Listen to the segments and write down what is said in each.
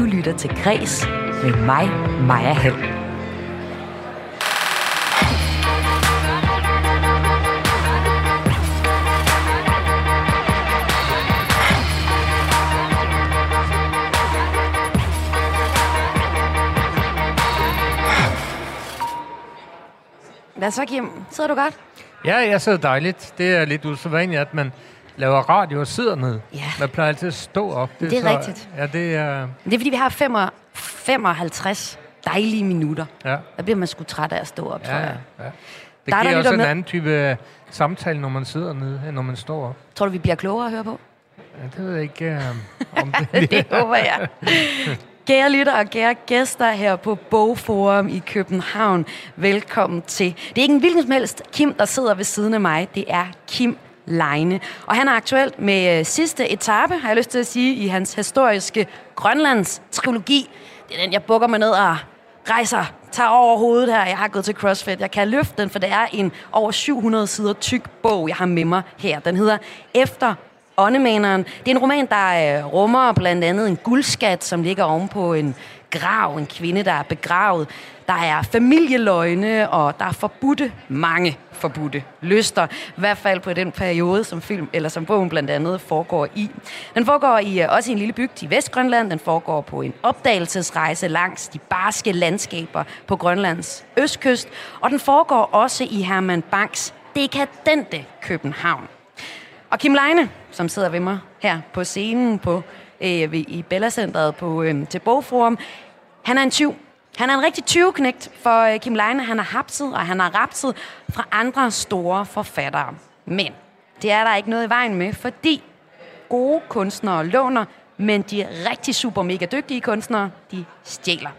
Du lytter til Græs med mig, Maja Hall. Hvad så, Kim? Sidder du godt? Ja, jeg sidder dejligt. Det er lidt usædvanligt, at man laver radio og sidder ned. Ja. Man plejer altid at stå op. Det er rigtigt. Ja, det er... Det er, fordi vi har 55 dejlige minutter. Ja, Der bliver man sgu træt af at stå op, tror ja, jeg. ja. Det Der er der giver også en med. anden type samtale, når man sidder nede, end når man står op. Tror du, vi bliver klogere at høre på? Ja, det ved jeg ikke, um, om det det håber jeg. Kære lytter og kære gæster her på Bogforum i København. Velkommen til. Det er ikke en hvilken som helst Kim, der sidder ved siden af mig. Det er Kim Leine. Og han er aktuelt med øh, sidste etape, har jeg lyst til at sige, i hans historiske Grønlands trilogi. Det er den, jeg bukker mig ned og rejser, tager over hovedet her. Jeg har gået til CrossFit. Jeg kan løfte den, for det er en over 700 sider tyk bog, jeg har med mig her. Den hedder Efter Åndemaneren. Det er en roman, der øh, rummer blandt andet en guldskat, som ligger ovenpå en grav, en kvinde, der er begravet. Der er familieløgne, og der er forbudte, mange forbudte lyster. I hvert fald på den periode, som film eller som bogen blandt andet foregår i. Den foregår i, øh, også i en lille bygd i Vestgrønland. Den foregår på en opdagelsesrejse langs de barske landskaber på Grønlands østkyst. Og den foregår også i Herman Banks dekadente København. Og Kim Leine, som sidder ved mig her på scenen på, øh, i Bella Centeret på, øh, til Bogforum, han er en tyv. Han er en rigtig tyveknægt, for øh, Kim Leine, han har hapset, og han har rapset fra andre store forfattere. Men det er der ikke noget i vejen med, fordi gode kunstnere låner, men de rigtig super mega dygtige kunstnere, de stjæler.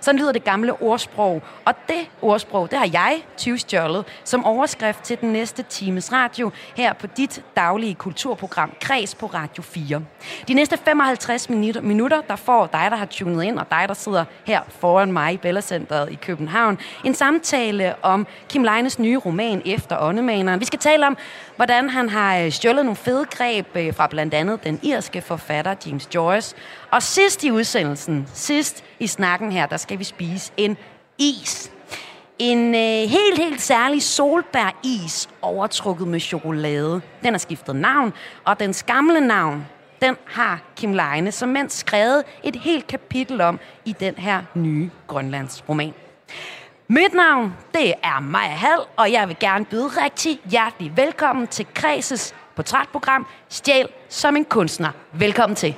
Sådan lyder det gamle ordsprog. Og det ordsprog, det har jeg tyvstjålet som overskrift til den næste times radio her på dit daglige kulturprogram Kreds på Radio 4. De næste 55 minutter, der får dig, der har tunet ind, og dig, der sidder her foran mig i Bella Centeret i København, en samtale om Kim Leines nye roman Efter Åndemaneren. Vi skal tale om, hvordan han har øh, stjålet nogle fede greb øh, fra blandt andet den irske forfatter James Joyce. Og sidst i udsendelsen, sidst i snakken her, der skal vi spise en is. En øh, helt, helt særlig solbæris overtrukket med chokolade. Den har skiftet navn, og dens gamle navn, den har Kim Leine som mand skrevet et helt kapitel om i den her nye Grønlands roman. Mit navn, det er Maja Hall, og jeg vil gerne byde rigtig hjertelig velkommen til Kreses portrætprogram Stjæl som en kunstner. Velkommen til.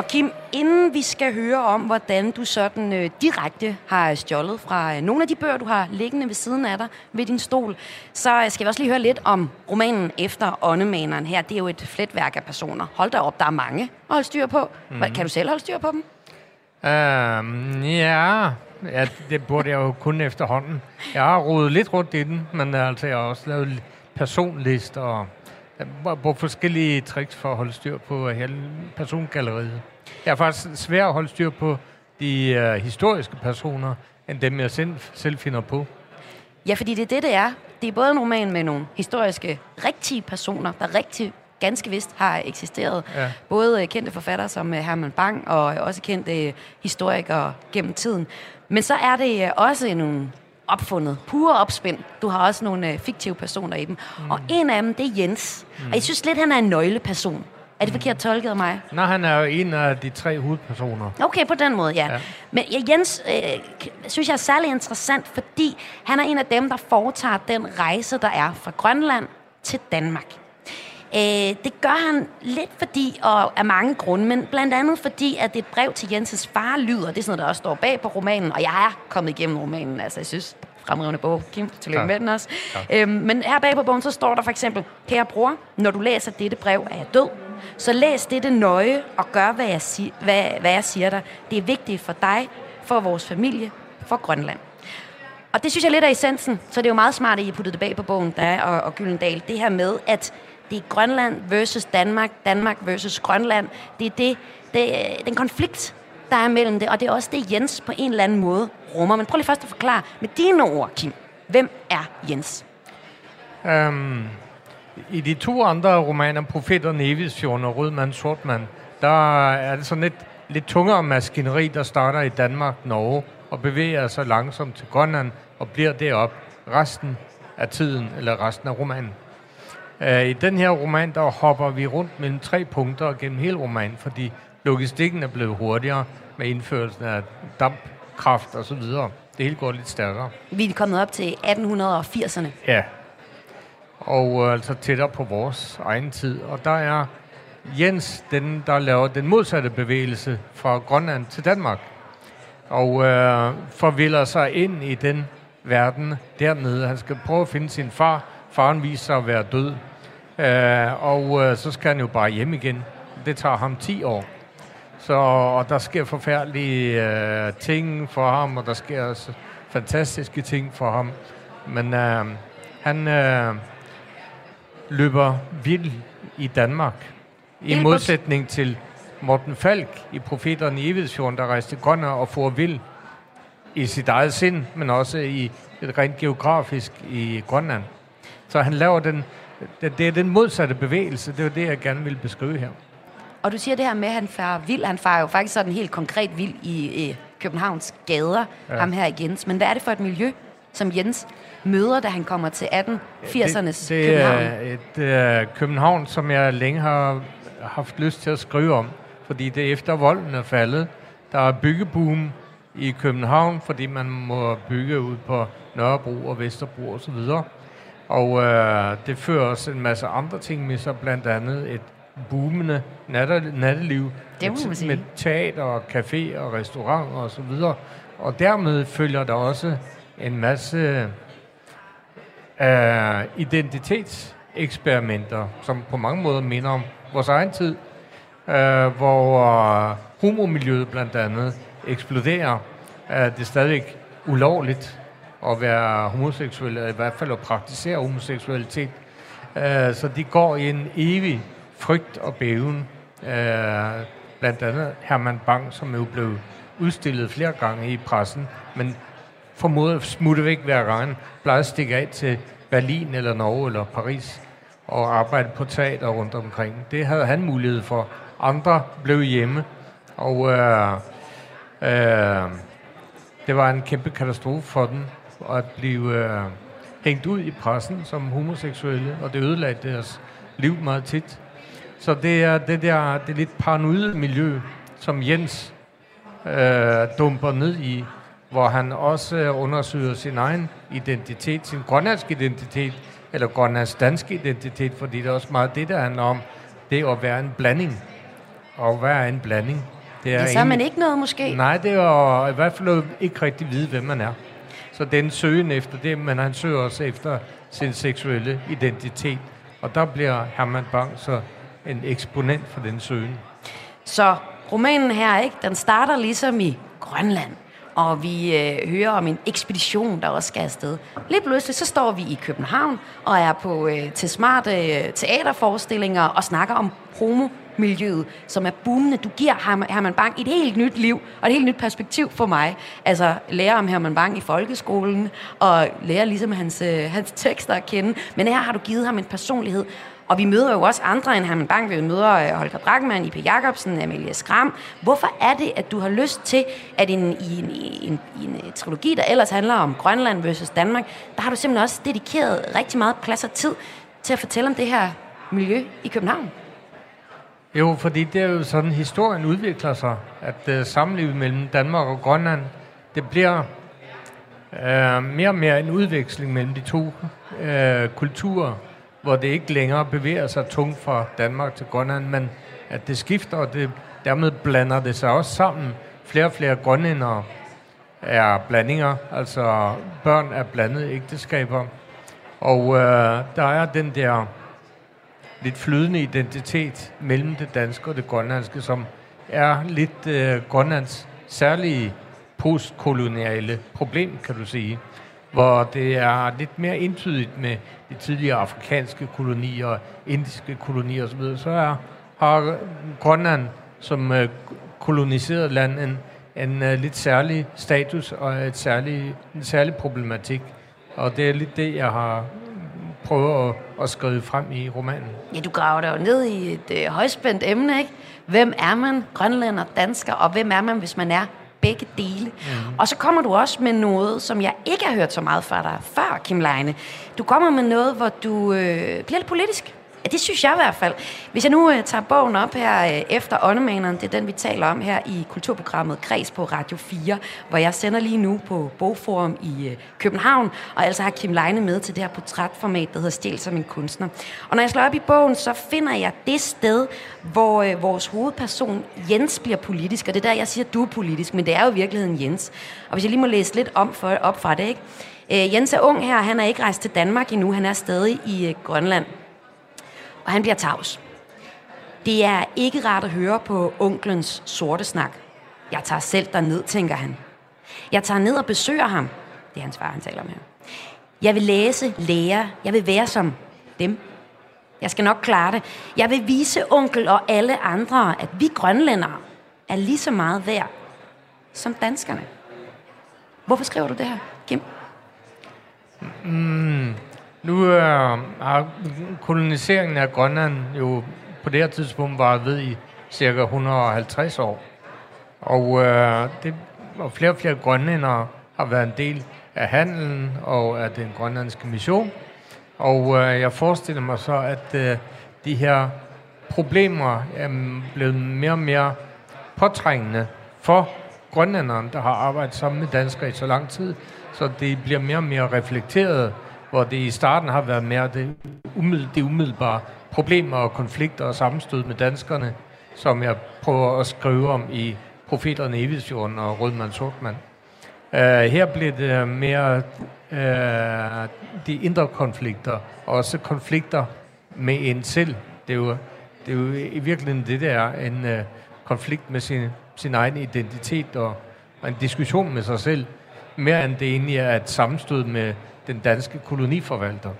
Og Kim, inden vi skal høre om, hvordan du sådan øh, direkte har stjålet fra øh, nogle af de bøger, du har liggende ved siden af dig ved din stol, så øh, skal vi også lige høre lidt om romanen Efter Åndemaneren her. Det er jo et fletværk af personer. Hold da op, der er mange at holde styr på. Mm. Kan du selv holde styr på dem? Um, ja, ja, det burde jeg jo kun efterhånden. Jeg har rodet lidt rundt i den, men altså, jeg har også lavet personlist og brugt forskellige tricks for at holde styr på hele persongalleriet. Jeg er faktisk svært at holde styr på de uh, historiske personer, end dem jeg selv, selv finder på. Ja, fordi det er det, det er. Det er både en roman med nogle historiske, rigtige personer, der rigtig ganske vist har eksisteret. Ja. Både øh, kendte forfattere som øh, Herman Bang, og øh, også kendte øh, historikere gennem tiden. Men så er det øh, også nogle opfundet, pure opspind. Du har også nogle øh, fiktive personer i dem. Mm. Og en af dem, det er Jens. Mm. Og jeg synes lidt, han er en nøgleperson. Er det forkert tolket af mig? Nå, han er jo en af de tre hovedpersoner. Okay, på den måde, ja. Ja. Men Jens øh, synes jeg er særlig interessant, fordi han er en af dem, der foretager den rejse, der er fra Grønland til Danmark. Øh, det gør han lidt fordi, og af mange grunde, men blandt andet fordi, at det et brev til Jenses far lyder. Det er sådan noget, der også står bag på romanen, og jeg er kommet igennem romanen, altså jeg synes, fremragende bog. Kim, tillykke med den også. Øhm, men her bag på bogen, så står der for eksempel, kære bror, når du læser dette brev, er jeg død. Så læs dette nøje og gør, hvad jeg, si- hvad, hvad jeg siger dig. Det er vigtigt for dig, for vores familie, for Grønland. Og det synes jeg lidt er essensen, så det er jo meget smart, at I puttede det bag på bogen, der er, og, og Gyldendal. Det her med, at det er Grønland versus Danmark, Danmark versus Grønland. Det er det, det er den konflikt, der er mellem det, og det er også det, Jens på en eller anden måde rummer. Men prøv lige først at forklare med dine ord, Kim. Hvem er Jens? Um, I de to andre romaner, Profeterne Nevisfjorden og Rødmand Sortmand, der er det sådan lidt, lidt tungere maskineri, der starter i Danmark, Norge, og bevæger sig langsomt til Grønland og bliver derop resten af tiden, eller resten af romanen. Uh, I den her roman, der hopper vi rundt mellem tre punkter gennem hele romanen, fordi logistikken er blevet hurtigere med indførelsen af dampkraft og så videre. Det hele går lidt stærkere. Vi er kommet op til 1880'erne. Ja. Og øh, altså tættere på vores egen tid. Og der er Jens, den, der laver den modsatte bevægelse fra Grønland til Danmark. Og øh, forvilder sig ind i den verden dernede. Han skal prøve at finde sin far. Faren viser sig at være død. Øh, og øh, så skal han jo bare hjem igen. Det tager ham 10 år. Så, og der sker forfærdelige øh, ting for ham, og der sker også fantastiske ting for ham. Men øh, han øh, løber vild i Danmark. I modsætning til Morten Falk i Profeterne i Evidsfjorden, der rejste Grønland og får vild i sit eget sind, men også i et rent geografisk i Grønland. Så han laver den, det, det er den modsatte bevægelse, det er det, jeg gerne vil beskrive her. Og du siger det her med, at han farer vild. Han farer jo faktisk sådan helt konkret vild i, i Københavns gader, ja. ham her igen. Men hvad er det for et miljø, som Jens møder, da han kommer til 1880'ernes det, det København? Det er et uh, København, som jeg længe har haft lyst til at skrive om. Fordi det er efter volden er faldet. Der er byggeboom i København, fordi man må bygge ud på Nørrebro og Vesterbro osv. Og, og uh, det fører også en masse andre ting med sig, blandt andet et boomende natteliv det man sige. med teater og café og restauranter og så videre. Og dermed følger der også en masse uh, identitetseksperimenter, som på mange måder minder om vores egen tid, uh, hvor uh, homomiljøet blandt andet eksploderer. Uh, det er stadig ulovligt at være homoseksuel, eller i hvert fald at praktisere homoseksualitet. Øh, så de går i en evig frygt og bæven. Øh, blandt andet Herman Bang, som jo blev udstillet flere gange i pressen, men formodet smutte væk hver gang, plejede at stikke af til Berlin eller Norge eller Paris og arbejde på teater rundt omkring. Det havde han mulighed for. Andre blev hjemme, og øh, øh, det var en kæmpe katastrofe for dem at blive øh, hængt ud i pressen som homoseksuelle, og det ødelagde deres liv meget tit. Så det er det der det lidt paranoide miljø, som Jens øh, dumper ned i, hvor han også undersøger sin egen identitet, sin grønlandske identitet, eller grønlandsk dansk identitet, fordi det er også meget det, der handler om, det at være en blanding. Og hvad er en blanding? Det er ja, så er man ikke noget måske? Nej, det er i hvert fald ikke rigtig vide, hvem man er. Så den søgen efter det, men han søger også efter sin seksuelle identitet. Og der bliver Herman Bang så en eksponent for den søgen. Så romanen her, ikke, den starter ligesom i Grønland, og vi øh, hører om en ekspedition, der også skal afsted. Lidt pludselig så står vi i København og er på øh, til smarte øh, teaterforestillinger og snakker om homo miljøet, som er boomende. Du giver Herman Bang et helt nyt liv og et helt nyt perspektiv for mig. Altså lære om Herman Bang i folkeskolen og lære ligesom hans, øh, hans tekster at kende. Men her har du givet ham en personlighed, og vi møder jo også andre end Herman Bang. Vi møder øh, Holger Drachmann, I.P. Jacobsen, Amelia Skram. Hvorfor er det, at du har lyst til, at en, i, en, i, en, i en øh, trilogi, der ellers handler om Grønland versus Danmark, der har du simpelthen også dedikeret rigtig meget plads og tid til at fortælle om det her miljø i København? Jo, fordi det er jo sådan, historien udvikler sig, at øh, samlivet mellem Danmark og Grønland, det bliver øh, mere og mere en udveksling mellem de to øh, kulturer, hvor det ikke længere bevæger sig tungt fra Danmark til Grønland, men at det skifter, og det, dermed blander det sig også sammen. Flere og flere grønlændere er blandinger, altså børn er blandede ægteskaber. Og øh, der er den der lidt flydende identitet mellem det danske og det grønlandske, som er lidt øh, Grønlands særlige postkoloniale problem, kan du sige. hvor det er lidt mere entydigt med de tidligere afrikanske kolonier, indiske kolonier osv., så er, har Grønland som øh, koloniseret land en, en øh, lidt særlig status og et særlig, en særlig problematik. Og det er lidt det, jeg har prøvet at, at skrive frem i romanen. Ja, du graver dig jo ned i et øh, højspændt emne, ikke? Hvem er man, grønlænder, dansker, og hvem er man, hvis man er begge dele? Mm. Og så kommer du også med noget, som jeg ikke har hørt så meget fra dig før, Kim Leine. Du kommer med noget, hvor du øh, bliver lidt politisk. Ja, det synes jeg i hvert fald. Hvis jeg nu øh, tager bogen op her øh, efter Åndemaneren, det er den, vi taler om her i kulturprogrammet Kreds på Radio 4, hvor jeg sender lige nu på Bogforum i øh, København, og altså har Kim Leine med til det her portrætformat, der hedder Stil som en kunstner. Og når jeg slår op i bogen, så finder jeg det sted, hvor øh, vores hovedperson Jens bliver politisk, og det er der, jeg siger, du er politisk, men det er jo i virkeligheden Jens. Og hvis jeg lige må læse lidt om for, op fra det, ikke? Øh, Jens er ung her, han er ikke rejst til Danmark endnu, han er stadig i øh, Grønland og han bliver tavs. Det er ikke rart at høre på onklens sorte snak. Jeg tager selv ned, tænker han. Jeg tager ned og besøger ham. Det er hans far, han taler om her. Jeg vil læse, lære. Jeg vil være som dem. Jeg skal nok klare det. Jeg vil vise onkel og alle andre, at vi grønlændere er lige så meget værd som danskerne. Hvorfor skriver du det her, Kim? Mm, nu øh, er koloniseringen af Grønland jo på det her tidspunkt varet ved i cirka 150 år. Og, øh, det, og flere og flere grønlændere har været en del af handelen og af den grønlandske mission. Og øh, jeg forestiller mig så, at øh, de her problemer er blevet mere og mere påtrængende for grønlænderne, der har arbejdet sammen med danskere i så lang tid, så det bliver mere og mere reflekteret hvor det i starten har været mere det, umiddel, det umiddelbare problemer og konflikter og sammenstød med danskerne, som jeg prøver at skrive om i Profeterne i Evidsjorden og Rødmand Sortmand. Uh, øh, her bliver det mere uh, de indre konflikter, og også konflikter med en selv. Det er jo, det er jo i virkeligheden det, der er en uh, konflikt med sin, sin egen identitet og, og en diskussion med sig selv, mere end det egentlig er et sammenstød med den danske koloniforvalter.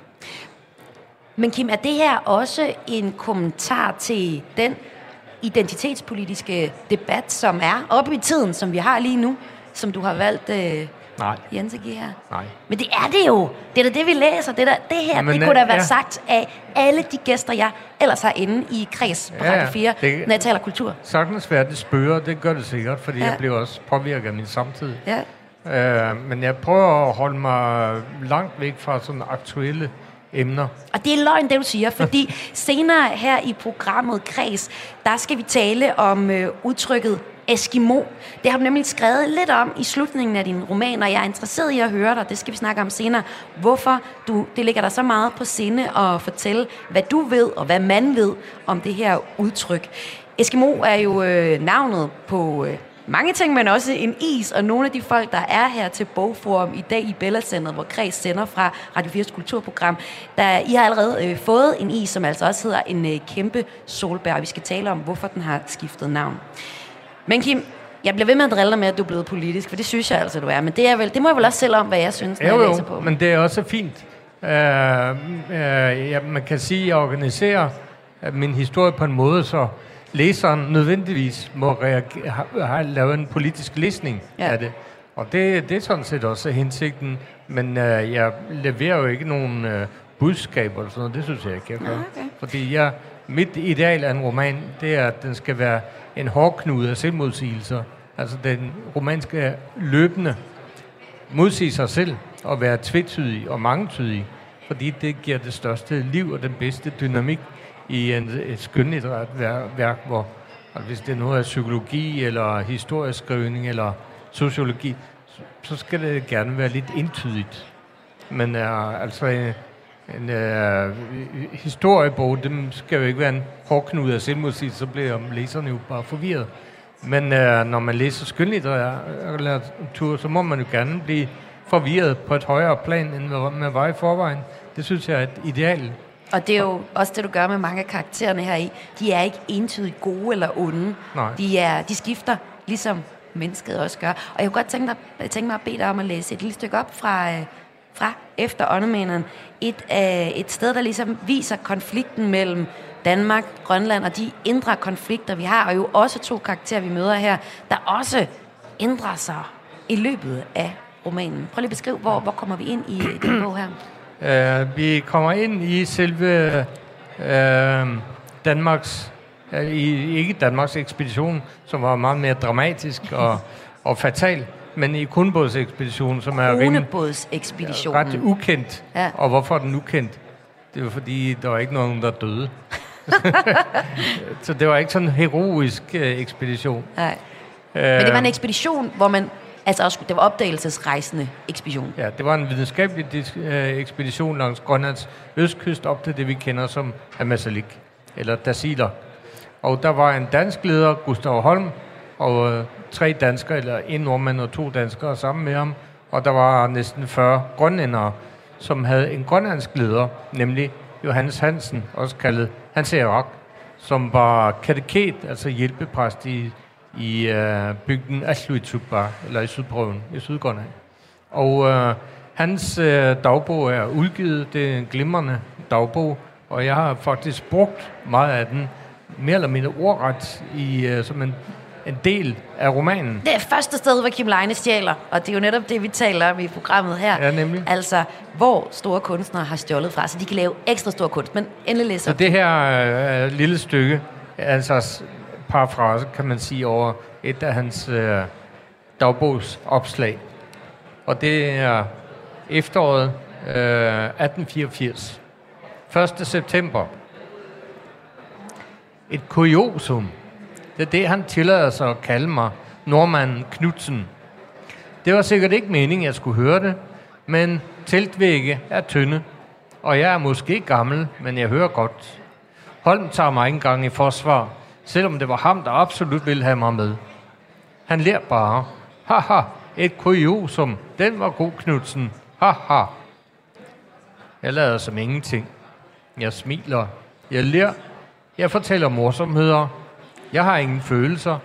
Men Kim, er det her også en kommentar til den identitetspolitiske debat, som er oppe i tiden, som vi har lige nu, som du har valgt øh, Nej. Jens at give her? Nej. Men det er det jo. Det er da det, vi læser. Det, der, det her, Jamen, det kunne da være ja. sagt af alle de gæster, jeg ellers har inde i kreds på ja, Radio 4, det, når jeg taler kultur. Sagtens være det spørger, det gør det sikkert, fordi ja. jeg bliver også påvirket af min samtid. Ja. Øh, men jeg prøver at holde mig langt væk fra sådan aktuelle emner. Og det er løgn, det du siger, fordi senere her i programmet Kreds, der skal vi tale om øh, udtrykket Eskimo. Det har du nemlig skrevet lidt om i slutningen af din roman, og jeg er interesseret i at høre dig. Det skal vi snakke om senere. Hvorfor du, det ligger der så meget på sinde at fortælle, hvad du ved og hvad man ved om det her udtryk. Eskimo er jo øh, navnet på øh, mange ting, men også en is, og nogle af de folk, der er her til Bogforum i dag i Bella Center, hvor Kreds sender fra Radio 4's kulturprogram, der, I har allerede øh, fået en is, som altså også hedder en øh, kæmpe solbær, og vi skal tale om, hvorfor den har skiftet navn. Men Kim, jeg bliver ved med at drille dig med, at du er blevet politisk, for det synes jeg altså, du er. Men det, er vel, det må jeg vel også selv om, hvad jeg synes, når jo, jeg læser på. men det er også fint. Uh, uh, ja, man kan sige, at jeg organiserer min historie på en måde, så læseren nødvendigvis må reagere, har, har lavet en politisk læsning ja. af det. Og det, det er sådan set også hensigten, men øh, jeg leverer jo ikke nogen øh, budskaber eller sådan noget, det synes jeg ikke, jeg gør. Okay. Fordi jeg, mit ideal af en roman, det er, at den skal være en hårdknude af selvmodsigelser. Altså den roman skal løbende modsige sig selv og være tvetydig og mangetydig, fordi det giver det største liv og den bedste dynamik i en, et skønlitterært værk, hvor og hvis det er noget af psykologi, eller historieskrivning, eller sociologi, så skal det gerne være lidt entydigt. Men uh, altså en, en uh, historiebog, det skal jo ikke være en hårdknud af selvmodsigelse, så bliver læserne jo bare forvirret. Men uh, når man læser skønlitteratur, så må man jo gerne blive forvirret på et højere plan, end man var i forvejen. Det synes jeg er et ideal og det er jo også det, du gør med mange af karaktererne her i. De er ikke entydigt gode eller onde. Nej. De, er, de skifter, ligesom mennesket også gør. Og jeg kunne godt tænke, dig, tænke mig at bede dig om at læse et lille stykke op fra, øh, fra efter åndemænderen. Et, øh, et sted, der ligesom viser konflikten mellem Danmark, Grønland og de indre konflikter, vi har, og jo også to karakterer, vi møder her, der også ændrer sig i løbet af romanen. Prøv lige at beskrive, hvor, hvor kommer vi ind i den bog her? Uh, vi kommer ind i selve uh, Danmarks, uh, i, ikke Danmarks ekspedition, som var meget mere dramatisk og, og fatal, men i kunbådsekspeditionen, som er rimelig, ret ukendt. Ja. Og hvorfor er den ukendt? Det var fordi, der var ikke nogen, der døde. så det var ikke sådan en heroisk uh, ekspedition. Nej. Men det var en ekspedition, hvor man Altså også, det var opdagelsesrejsende ekspedition. Ja, det var en videnskabelig øh, ekspedition langs Grønlands østkyst op til det, vi kender som Amazalik, eller Dasiler. Og der var en dansk leder, Gustav Holm, og øh, tre danskere, eller en nordmand og to danskere sammen med ham. Og der var næsten 40 grønlændere, som havde en grønlandsk leder, nemlig Johannes Hansen, også kaldet Hans Erak, som var kateket, altså hjælpepræst i i øh, bygden Asluitsukbar, eller i Sydprøven, i Sydgrønland. Og øh, hans øh, dagbog er udgivet, det er en glimrende dagbog, og jeg har faktisk brugt meget af den, mere eller mindre ordret, i, øh, som en, en del af romanen. Det er første sted, hvor Kim Leine stjæler, og det er jo netop det, vi taler om i programmet her. Ja, nemlig. Altså, hvor store kunstnere har stjålet fra, så de kan lave ekstra stor kunst. Men endelig læser Så det her øh, lille stykke, altså parafrase, kan man sige, over et af hans øh, dagbogsopslag. Og det er efteråret øh, 1884. 1. september. Et kuriosum. Det er det, han tillader sig at kalde mig, nordmanden Knudsen. Det var sikkert ikke meningen, jeg skulle høre det, men teltvægge er tynde, og jeg er måske gammel, men jeg hører godt. Holm tager mig ikke engang i forsvar, selvom det var ham, der absolut ville have mig med. Han ler bare. Haha, et kuriosum. Den var god, Knudsen. Haha. Jeg lader som ingenting. Jeg smiler. Jeg ler. Jeg fortæller morsomheder. Jeg har ingen følelser.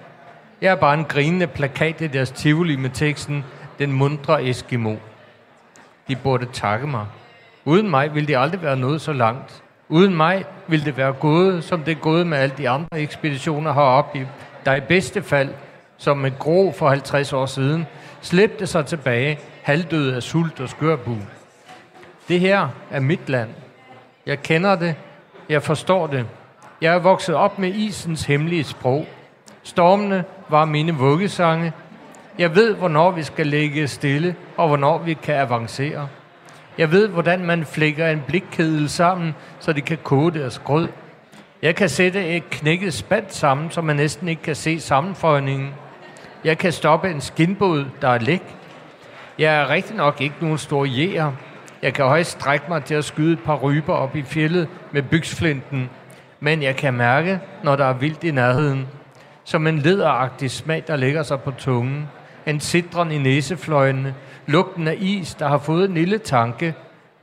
Jeg er bare en grinende plakat i deres tivoli med teksten Den mundre Eskimo. De burde takke mig. Uden mig ville det aldrig være nået så langt. Uden mig ville det være gået, som det er gået med alle de andre ekspeditioner heroppe, der i bedste fald, som et grå for 50 år siden, slæbte sig tilbage, halvdød af sult og skørbu. Det her er mit land. Jeg kender det. Jeg forstår det. Jeg er vokset op med isens hemmelige sprog. Stormene var mine vuggesange. Jeg ved, hvornår vi skal ligge stille, og hvornår vi kan avancere. Jeg ved, hvordan man flækker en blikkedel sammen, så de kan koge deres grød. Jeg kan sætte et knækket spand sammen, så man næsten ikke kan se sammenføjningen. Jeg kan stoppe en skinbåd, der er læk. Jeg er rigtig nok ikke nogen stor jæger. Jeg kan højst strække mig til at skyde et par ryber op i fjellet med byksflinten, Men jeg kan mærke, når der er vildt i nærheden. Som en lederagtig smag, der lægger sig på tungen. En citron i næsefløjene, lugten af is, der har fået en lille tanke,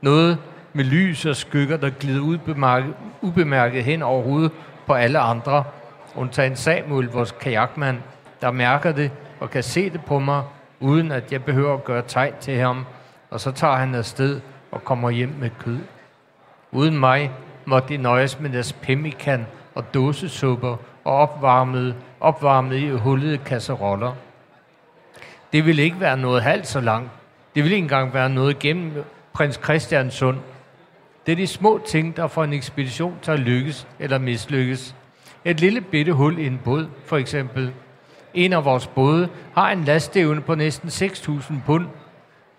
noget med lys og skygger, der glider ubemærket, ubemærket hen over hovedet på alle andre, undtagen Samuel, vores kajakmand, der mærker det og kan se det på mig, uden at jeg behøver at gøre tegn til ham, og så tager han afsted og kommer hjem med kød. Uden mig måtte de nøjes med deres pemmikan og dåsesupper og opvarmet, opvarmet i hullede kasseroller. Det ville ikke være noget halvt så langt. Det ville ikke engang være noget gennem prins Christian Sund. Det er de små ting, der får en ekspedition til at lykkes eller mislykkes. Et lille bitte hul i en båd, for eksempel. En af vores både har en lastevne på næsten 6.000 pund,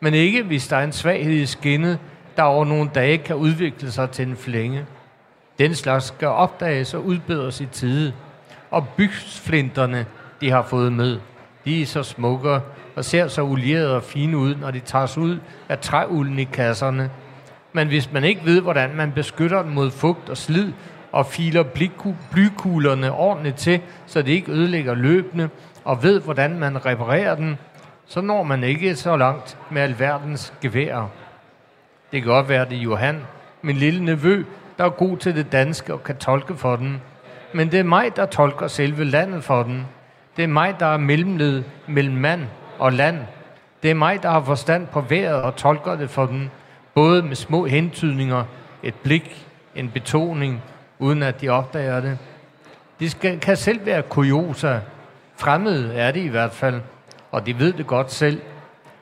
men ikke hvis der er en svaghed i skinnet, der over nogle dage kan udvikle sig til en flænge. Den slags skal opdages og udbedres i tide. Og bygsflinterne, de har fået med, de er så smukke og ser så olierede og fine ud, når de tages ud af træulden i kasserne. Men hvis man ikke ved, hvordan man beskytter den mod fugt og slid, og filer blykuglerne ordentligt til, så det ikke ødelægger løbende, og ved, hvordan man reparerer den, så når man ikke så langt med alverdens geværer. Det kan godt være, det er Johan, min lille nevø, der er god til det danske og kan tolke for den. Men det er mig, der tolker selve landet for den. Det er mig, der er mellemled mellem mand og land. Det er mig, der har forstand på vejret og tolker det for den. Både med små hentydninger, et blik, en betoning, uden at de opdager det. De skal, kan selv være kuriosa. Fremmede er det i hvert fald, og de ved det godt selv.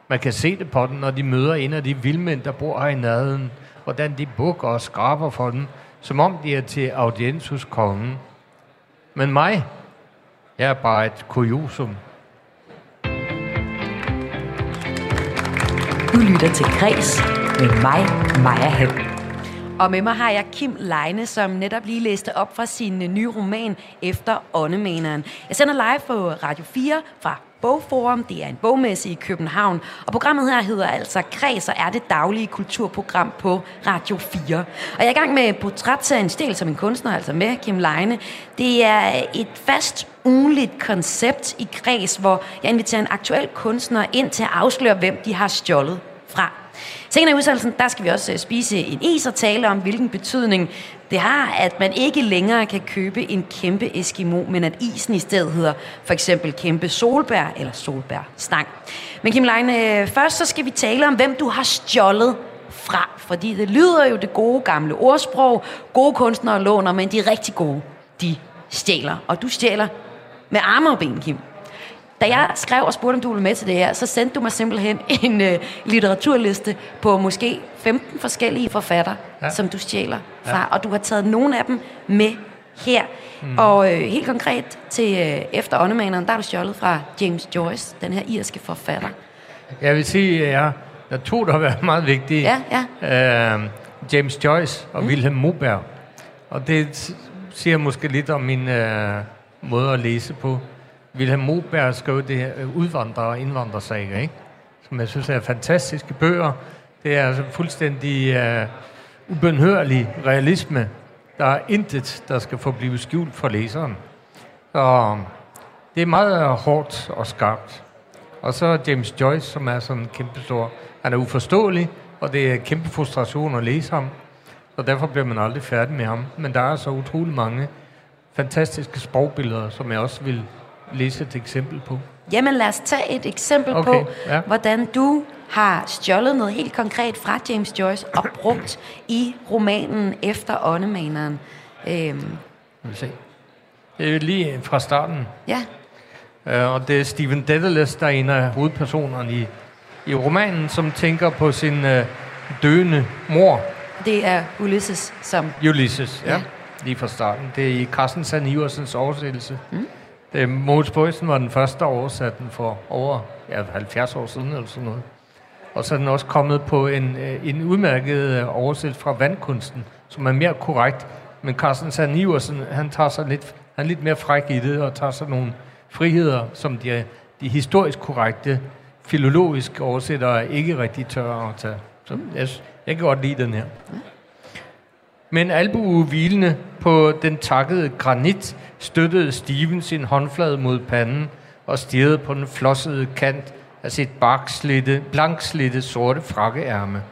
Man kan se det på dem, når de møder en af de vildmænd, der bor her i nærheden, hvordan de bukker og skraber for den, som om de er til audiens hos kongen. Men mig, jeg er bare et kuriosum. Du lytter til Græs med mig, Maja Hall. Og med mig har jeg Kim Leine, som netop lige læste op fra sin nye roman Efter åndemeneren. Jeg sender live på Radio 4 fra Bogforum. Det er en bogmesse i København. Og programmet her hedder altså Kreds og er det daglige kulturprogram på Radio 4. Og jeg er i gang med portrætserien Stil som en kunstner, altså med Kim Leine. Det er et fast ugenligt koncept i Kreds, hvor jeg inviterer en aktuel kunstner ind til at afsløre, hvem de har stjålet fra. Senere i udsendelsen, der skal vi også øh, spise en is og tale om, hvilken betydning det har, at man ikke længere kan købe en kæmpe Eskimo, men at isen i stedet hedder for eksempel kæmpe solbær eller solbærstang. Men Kim Leine, øh, først så skal vi tale om, hvem du har stjålet fra. Fordi det lyder jo det gode gamle ordsprog. Gode kunstnere låner, men de rigtig gode, de stjæler. Og du stjæler med arme og ben, Kim. Da jeg skrev og spurgte, om du ville med til det her, så sendte du mig simpelthen en uh, litteraturliste på måske 15 forskellige forfattere, ja. som du stjæler fra. Ja. Og du har taget nogle af dem med her. Mm. Og uh, helt konkret til uh, Efter åndemaneren, der har du stjålet fra James Joyce, den her irske forfatter. Jeg vil sige, at jeg, der to, der har været meget vigtige. Ja, ja. Uh, James Joyce og mm. Wilhelm Moberg. Og det siger måske lidt om min uh, måde at læse på. Wilhelm Moberg skrev det her øh, udvandrer- og indvandrersager, ikke? som jeg synes er fantastiske bøger. Det er altså fuldstændig øh, uh, ubenhørlig realisme. Der er intet, der skal forblive skjult for læseren. Så det er meget hårdt og skarpt. Og så James Joyce, som er sådan kæmpe stor. Han er uforståelig, og det er kæmpe frustration at læse ham. Og derfor bliver man aldrig færdig med ham. Men der er så utrolig mange fantastiske sprogbilleder, som jeg også vil læse et eksempel på? Jamen lad os tage et eksempel okay, på, ja. hvordan du har stjålet noget helt konkret fra James Joyce og brugt i romanen Efter åndemaneren. Øhm. Vi se. Det er lige fra starten. Ja. Uh, og det er Stephen Dedalus, der er en af hovedpersonerne i, i romanen, som tænker på sin uh, døende mor. Det er Ulysses, som... Ulysses, ja. ja. Lige fra starten. Det er i Carsten Sand Iversens oversættelse. Mm. Det, Mogens Bøjsen var den første, der oversatte den for over ja, 70 år siden eller sådan noget. Og så er den også kommet på en, øh, en udmærket øh, oversættelse fra vandkunsten, som er mere korrekt. Men Carsten Sand Iversen, han tager sig lidt, han er lidt mere fræk i det, og tager sig nogle friheder, som de, de historisk korrekte, filologiske oversættere ikke rigtig tør at tage. Så jeg, jeg kan godt lide den her. Men albue hvilende på den takkede granit støttede Steven sin håndflade mod panden og stirrede på den flossede kant af sit barkslitte, blankslidte sorte frakkeærme.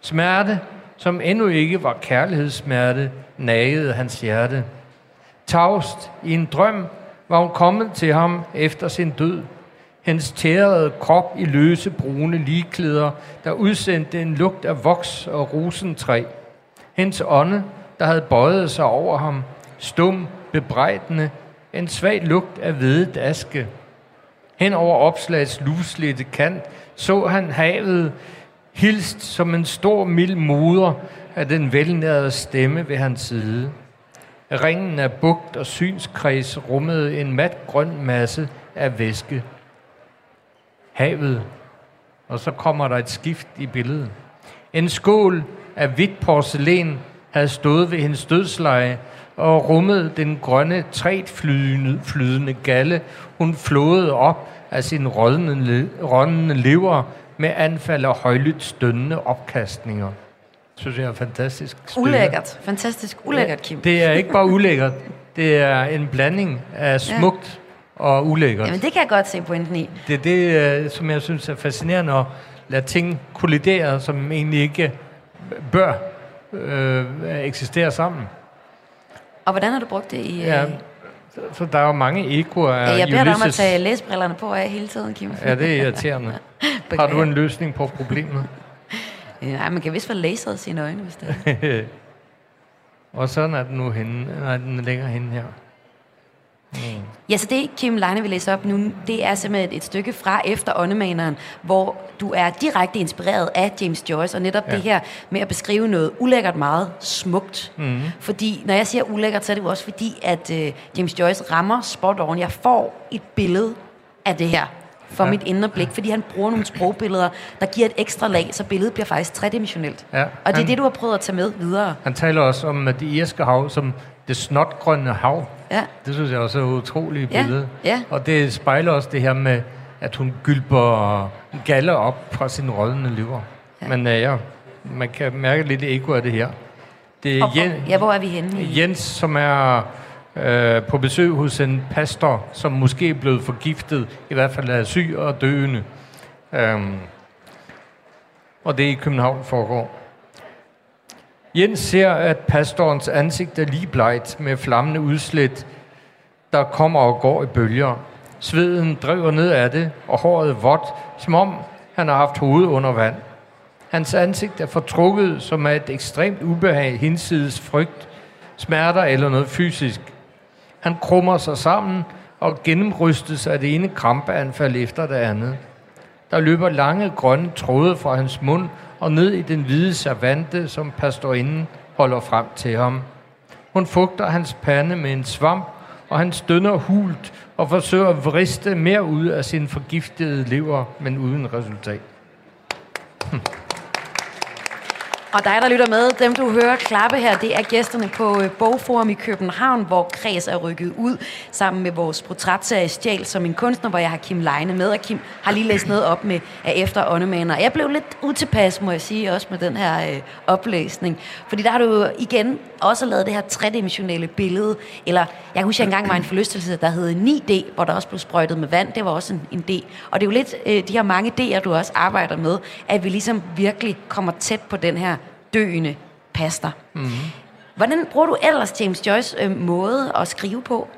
Smerte, som endnu ikke var kærlighedssmerte, nagede hans hjerte. Tavst i en drøm var hun kommet til ham efter sin død. Hendes tærede krop i løse brune ligeklæder, der udsendte en lugt af voks og rosentræ. Hendes ånde, der havde bøjet sig over ham, stum, bebrejdende, en svag lugt af hvedet aske. Hen over opslagets luslette kant så han havet hilst som en stor mild moder af den velnærede stemme ved hans side. Ringen af bugt og synskreds rummede en mat grøn masse af væske. Havet. Og så kommer der et skift i billedet. En skål af hvidt porcelæn havde stået ved hendes dødsleje og rummet den grønne, flydende, flydende galle, hun flåede op af sin rådnende, rådnende lever med anfald af højlydt stønnende opkastninger. Det synes jeg er fantastisk. Spiller. Ulækkert. Fantastisk ulækkert, Kim. Det er ikke bare ulækkert. Det er en blanding af smukt ja. og ulækkert. Jamen, det kan jeg godt se pointen i. Det er det, øh, som jeg synes er fascinerende at lade ting kollidere, som egentlig ikke bør øh, eksistere sammen. Og hvordan har du brugt det i... Ja, øh, så, så der er jo mange ekoer af ja, Jeg beder dig om at tage læsbrillerne på af hele tiden, Kim. Ja, det er irriterende. har du en løsning på problemet? Ja, man kan vist få laseret sine øjne, hvis det er. Og sådan er den nu henne. Nej, den ligger henne her. Ja, så det Kim Leine vil læse op nu, det er simpelthen et stykke fra Efter Åndemaneren, hvor du er direkte inspireret af James Joyce, og netop ja. Det her med at beskrive noget ulækkert meget smukt. Mm. Fordi når jeg siger ulækkert, så er det jo også fordi, at uh, James Joyce rammer spot on. Jeg får et billede af det her for ja. Mit indre blik, fordi han bruger nogle sprogbilleder, der giver et ekstra lag, så billedet bliver faktisk tredimensionelt. Ja, Og det er han- det, du har prøvet at tage med videre. Han taler også om øh, det irske hav som det snotgrønne hav. Ja. Det synes jeg også er et utroligt Ja, billede. ja. Og det spejler også det her med, at hun gylper galler op fra sin rådende lever. Ja. Men uh, ja, man kan mærke lidt eko af det her. Det er Jen, ja, hvor er vi henne? Jens, som er øh, på besøg hos en pastor, som måske er blevet forgiftet, i hvert fald er syg og døende. Um, og det er i København foregår. Jens ser, at pastorens ansigt er lige blegt med flammende udslæt, der kommer og går i bølger. Sveden driver ned af det, og håret vådt, som om han har haft hovedet under vand. Hans ansigt er fortrukket, som er et ekstremt ubehag, hinsides frygt, smerter eller noget fysisk. Han krummer sig sammen og gennemrystes af det ene krampeanfald efter det andet. Der løber lange grønne tråde fra hans mund og ned i den hvide servante, som pastorinden holder frem til ham. Hun fugter hans pande med en svamp, og han stønner hult og forsøger at vriste mere ud af sin forgiftede lever, men uden resultat. Hm. Og dig, der lytter med, dem du hører klappe her, det er gæsterne på øh, Bogforum i København, hvor Kreds er rykket ud sammen med vores portrætserie Stjæl som en kunstner, hvor jeg har Kim Leine med, og Kim har lige læst noget op med af efter åndemaner. Jeg blev lidt utilpas, må jeg sige, også med den her øh, oplæsning. Fordi der har du igen også lavet det her tredimensionelle billede, eller jeg kan huske, at jeg engang var en forlystelse, der hed 9D, hvor der også blev sprøjtet med vand. Det var også en, en D. Og det er jo lidt øh, de her mange D'er, du også arbejder med, at vi ligesom virkelig kommer tæt på den her døende pastor. Mm-hmm. Hvordan bruger du ellers James Joyce øh, måde at skrive på?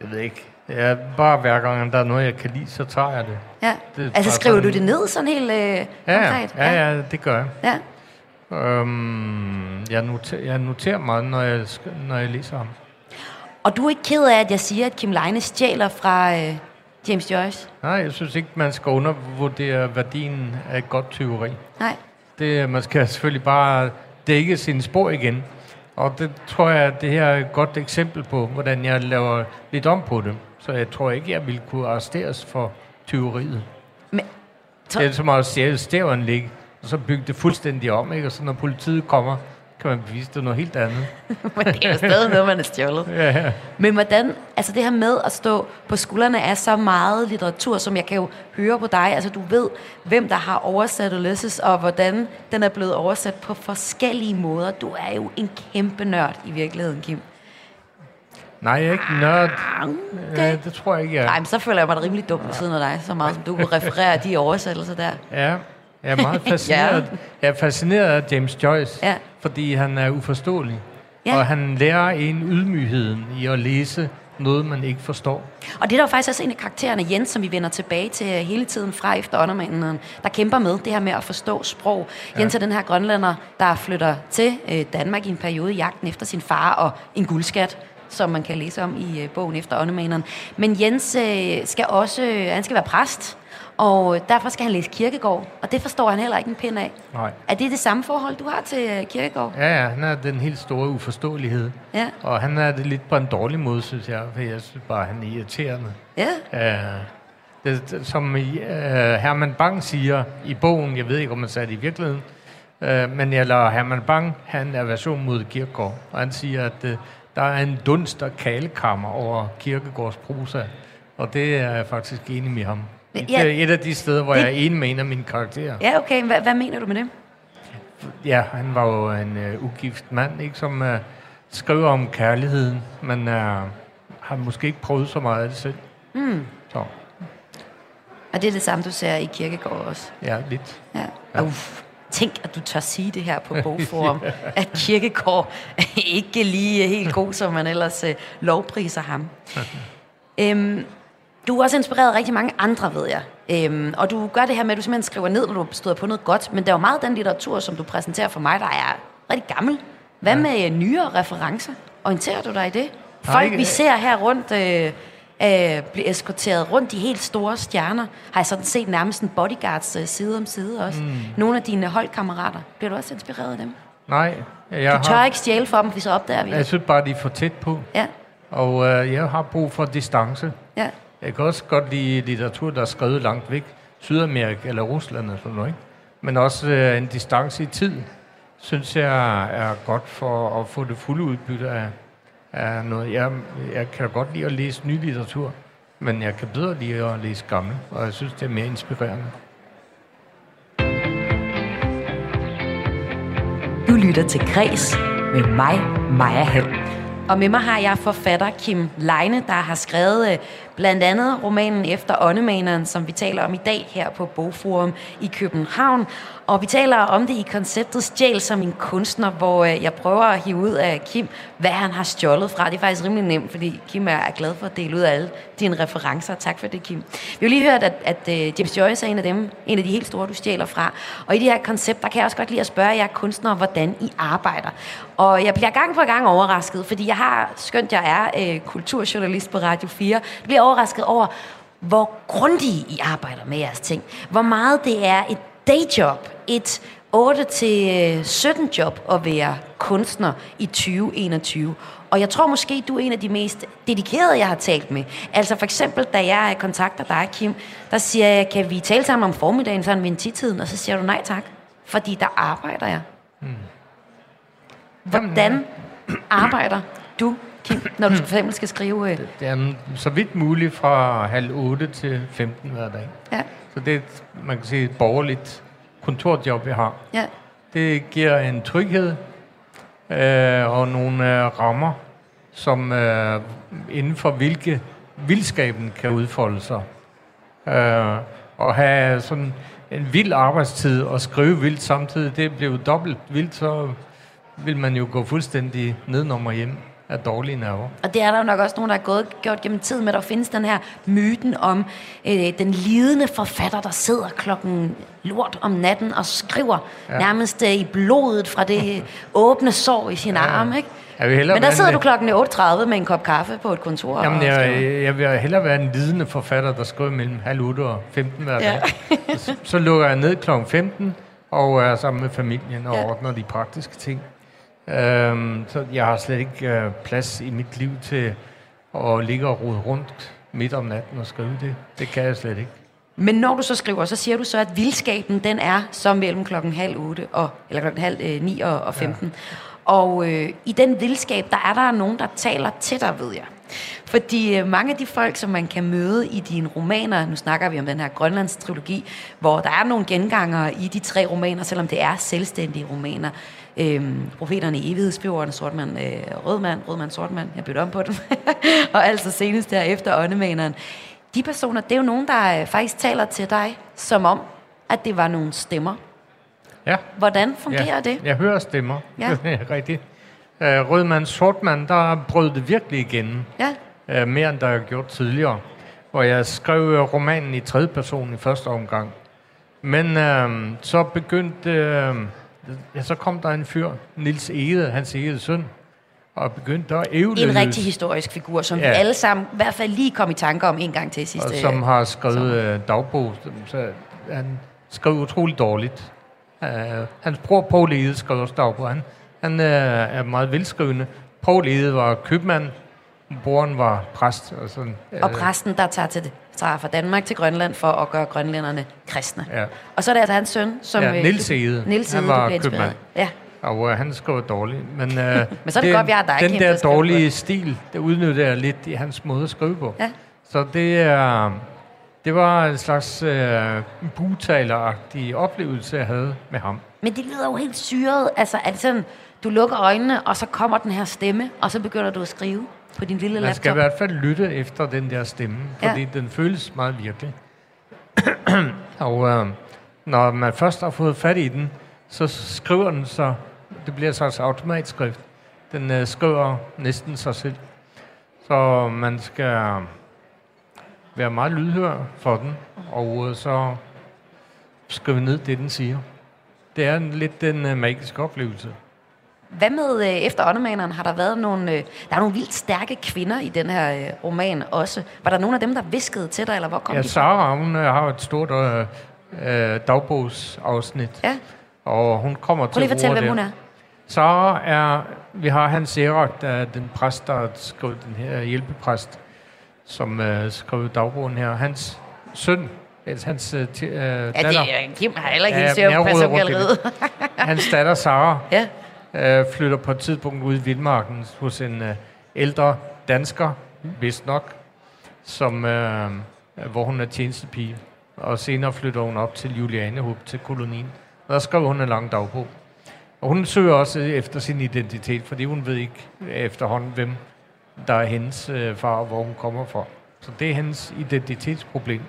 Jeg ved ikke. Er bare hver gang, der er noget, jeg kan lide, så tager jeg det. Ja. Det altså skriver du sådan- det ned sådan helt øh, Ja, konkret? ja, ja, det gør jeg. ja. Øhm, jeg, noterer, jeg noterer meget, når jeg, når jeg læser ham. Og du er ikke ked af, at jeg siger, at Kim Leine stjæler fra øh, James Joyce? Nej, jeg synes ikke, man skal undervurdere værdien af et godt tyveri. Nej. Det, man skal selvfølgelig bare dække sine spor igen. Og det tror jeg, at det her er et godt eksempel på, hvordan jeg laver lidt om på det. Så jeg tror ikke, jeg ville kunne arresteres for tyveriet. Men, så, Det er som at stjæle stævanlæg, og så bygge det fuldstændig om, ikke? Og så når politiet kommer, kan man bevise, det er noget helt andet. men det er jo stadig noget, man er stjålet. Ja, ja. Men hvordan, altså det her med at stå på skuldrene af så meget litteratur, som jeg kan jo høre på dig, altså du ved, hvem der har oversat Ulysses, og hvordan den er blevet oversat på forskellige måder. Du er jo en kæmpe nørd i virkeligheden, Kim. Nej, jeg er ikke nørd. Okay. Ja, det tror jeg ikke, jeg er. Nej, men så føler jeg mig da rimelig dum ved siden af dig, så meget som du kunne referere de oversættelser der. Ja, jeg er meget fascineret. Jeg er fascineret af James Joyce, Ja. fordi han er uforståelig. Ja. Og han lærer en ydmygheden i at læse noget, man ikke forstår. Og det er der faktisk også en af karaktererne, Jens, som vi vender tilbage til hele tiden fra efter åndermanden, der kæmper med det her med at forstå sprog. Ja. Jens er den her grønlænder, der flytter til øh, Danmark i en periode i jagten efter sin far og en guldskat som man kan læse om i øh, bogen efter åndemaneren. Men Jens øh, skal også, øh, han skal være præst, og derfor skal han læse kirkegård, og det forstår han heller ikke en pind af. Nej. Er det det samme forhold, du har til øh, kirkegård? Ja, ja, han er den helt store uforståelighed. Ja. Og han er det lidt på en dårlig måde, synes jeg, for jeg synes bare, han er irriterende. Ja. Uh, det, det, som uh, Herman Bang siger i bogen, jeg ved ikke, om man sagde det i virkeligheden, uh, men jeg lader Herman Bang have en aversion mod Kirkegaard, og han siger, at uh, der er en dunst og kalekammer over Kirkegårds prosa, og det er jeg faktisk enig med ham. Ja, Det er et af de steder, hvor det- jeg er enig med en af mine karakterer. Ja, okay. Hvad, hvad mener du med det? Ja, han var jo en uh, ugift mand, ikke, som uh, skriver om kærligheden, men uh, har måske ikke prøvet så meget af det selv. Hmm. Så Og det er det samme, du ser i kirkegård også? ja, lidt. Ja. ja. Uff. Tænk, at du tør sige det her på Bogforum, at Kirkegård ikke lige er helt god, som man ellers øh, lovpriser ham. øhm, du har også inspireret rigtig mange andre, ved jeg. Øhm, og du gør det her med, at du simpelthen skriver ned, når du støder på noget godt, men der er jo meget af den litteratur, som du præsenterer for mig, der er rigtig gammel. Hvad ja. med øh, nyere referencer? Orienterer du dig i det? Folk, ikke- vi ser her rundt, øh, øh, bliver eskorteret rundt de helt store stjerner. Har jeg sådan set nærmest en bodyguards øh, side om side også. Mm. Nogle af dine holdkammerater. Bliver du også inspireret af dem? Nej, jeg, Du tør har, ikke stjæle for dem, for så opdager vi jeg det. synes bare, de er for tæt på. Ja, Og øh, jeg har brug for distance. ja. Jeg kan også godt lide litteratur, der er skrevet langt væk. Sydamerika eller Rusland og sådan noget. Ikke? Men også øh, en distance i tid, synes jeg er godt for at få det fulde udbytte af, af noget. Jeg, jeg kan godt lide at læse ny litteratur, men jeg kan bedre lide at læse gammel, og jeg synes, det er mere inspirerende. Du lytter til Græs med mig, Maja Hall. Og med mig har jeg forfatter Kim Leine, der har skrevet øh, blandt andet romanen Efter åndemaneren, som vi taler om i dag her på Bogforum i København. Og vi taler om det i konceptet Stjæl som en kunstner, hvor øh, jeg prøver at hive ud af Kim, hvad han har stjålet fra. Det er faktisk rimelig nemt, fordi Kim er glad for at dele ud af alle dine referencer. Tak for det, Kim. Vi har lige hørt, at, at øh, James Joyce er en af dem, en af de helt store, du stjæler fra. Og i det her koncept, der kan jeg også godt lide at spørge jer kunstnere, hvordan I arbejder. Og jeg bliver gang på gang overrasket, fordi jeg har, skønt jeg er øh, kulturjournalist på Radio 4, bliver overrasket over, hvor grundige I arbejder med jeres ting. Hvor meget det er et dayjob, et 8-17 job at være kunstner i 2021. Og jeg tror måske, du er en af de mest dedikerede, jeg har talt med. Altså for eksempel, da jeg kontakter dig, Kim, der siger jeg, kan vi tale sammen om formiddagen, sådan ved en tiden, og så siger du nej tak, fordi der arbejder jeg. Hvordan arbejder du, Kim, når du for eksempel skal skrive... øh, Det er så vidt muligt fra halv 8 til 15 hver dag. Ja, Så det er, et, man kan sige, et borgerligt kontorjob, jeg har. ja, Det giver en tryghed øh, og nogle øh, rammer, som øh, inden for hvilke vildskaben kan udfolde sig. Øh, og have sådan en vild arbejdstid og skrive vildt samtidig, det bliver jo dobbelt vildt, så vil man jo gå fuldstændig nedenom og hjem af dårlige nerver. Og det er der jo nok også nogen, der er gået, gjort gennem tiden med, at der findes den her myten om øh, den lidende forfatter, der sidder klokken lort om natten og skriver ja. nærmest øh, i blodet fra det åbne sår i sin ja. arm, ikke? Jeg vil Men der sidder en- du klokken 8.30 med en kop kaffe på et kontor Jamen, og skriver. jeg, jeg vil hellere være en lidende forfatter, der skriver mellem halv 8 og 15 hver Ja. dag. så, så lukker jeg ned kl. 15 og er sammen med familien og Ja. ja. ordner de praktiske ting. Øhm, så jeg har slet ikke øh, plads i mit liv til at ligge og rode rundt midt om natten og skrive det. Det kan jeg slet ikke. Men når du så skriver, så siger du så, at vildskaben, den er så mellem klokken halv 8 og, eller klokken halv øh, 9 og, og 15. Ja. Og øh, i den vildskab, der er der nogen, der taler til dig, ved jeg. Fordi øh, mange af de folk, som man kan møde i dine romaner, nu snakker vi om den her Grønlands trilogi, hvor der er nogle gengangere i de tre romaner, selvom det er selvstændige romaner. Øhm, profeterne i evighedsbjorden, sortmand, øh, rødmand, rødmand, sortmand, jeg bytter om på dem. og altså senest der efter åndemaneren. De personer, det er jo nogen, der øh, faktisk taler til dig, som om, at det var nogle stemmer. Ja, Hvordan fungerer ja. det? Jeg hører stemmer. Ja. Er rigtigt. Øh, Rødmand Sortmand, der brød det virkelig igennem. Ja, Øh, mere end der har gjort tidligere. Hvor jeg skrev øh, romanen i tredje person i første omgang. Men øh, så begyndte... Øh, ja, så kom der en fyr, Nils Ede, hans Egedes søn, og begyndte at ævle en rigtig historisk figur, som ja. Vi alle sammen i hvert fald lige kom i tanke om en gang til og sidste. som har skrevet øh, dagbog. Så han skrev utroligt dårligt. Uh, hans bror Paul Ede skrev også dagbog. Han, han uh, er meget velskrivende. Paul Ede var købmand, broren var præst. Og, sådan, Og øh, præsten, der tager, til, tager fra Danmark til Grønland for at gøre grønlænderne kristne. Ja. Og så er det altså hans søn, som... Ja, øh, Niels du- Ede. Niels Han Ede, du var inspireret. købmand. Ja. Og uh, han skrev dårligt. Men, uh, Men så er det godt, vi har dig, Den der der skriver dårlige stil, det udnytter jeg lidt i hans måde at skrive på. Ja. Så det er... Det var en slags uh, butaleragtig oplevelse, jeg havde med ham. Men det lyder jo helt syret. Altså, er det sådan, du lukker øjnene, og så kommer den her stemme, og så begynder du at skrive på din lille Man skal i laptop? hvert fald lytte efter den der stemme, Ja. fordi den føles meget virkelig. og øh, når man først har fået fat i den, så skriver den så, det bliver så altså automatskrift, den øh, skriver næsten sig selv. Så man skal være meget lydhør for den, og øh, så skrive ned det, den siger. Det er en, lidt den uh, magiske oplevelse. Hvad med øh, efter åndemaneren? Har der været nogle... Øh, der er nogle vildt stærke kvinder i den her øh, roman også. Var der nogen af dem, der viskede til dig, eller hvor kom Ja, de fra? Sara, hun øh, har et stort øh, øh, dagbogsafsnit, Ja, og hun kommer prøv til lige at fortælle, hvem hun er. Sara er, vi har Hans Erik, der er den præst, der har skrevet den her hjælpepræst, som øh, skrev dagbogen her. Hans søn, altså hans øh, øh, Ja, datter, det er Kim har heller ikke helt styr på hans datter Sara, ja, øh, flytter på et tidspunkt ud i Vildmarken hos en øh, ældre dansker, vist nok, som, øh, hvor hun er tjenestepige. Og senere flytter hun op til Julianehub, til kolonien. Og der skriver hun en lang dagbog. Og hun søger også efter sin identitet, fordi hun ved ikke efterhånden, hvem der er hendes øh, far, og hvor hun kommer fra. Så det er hendes identitetsproblem.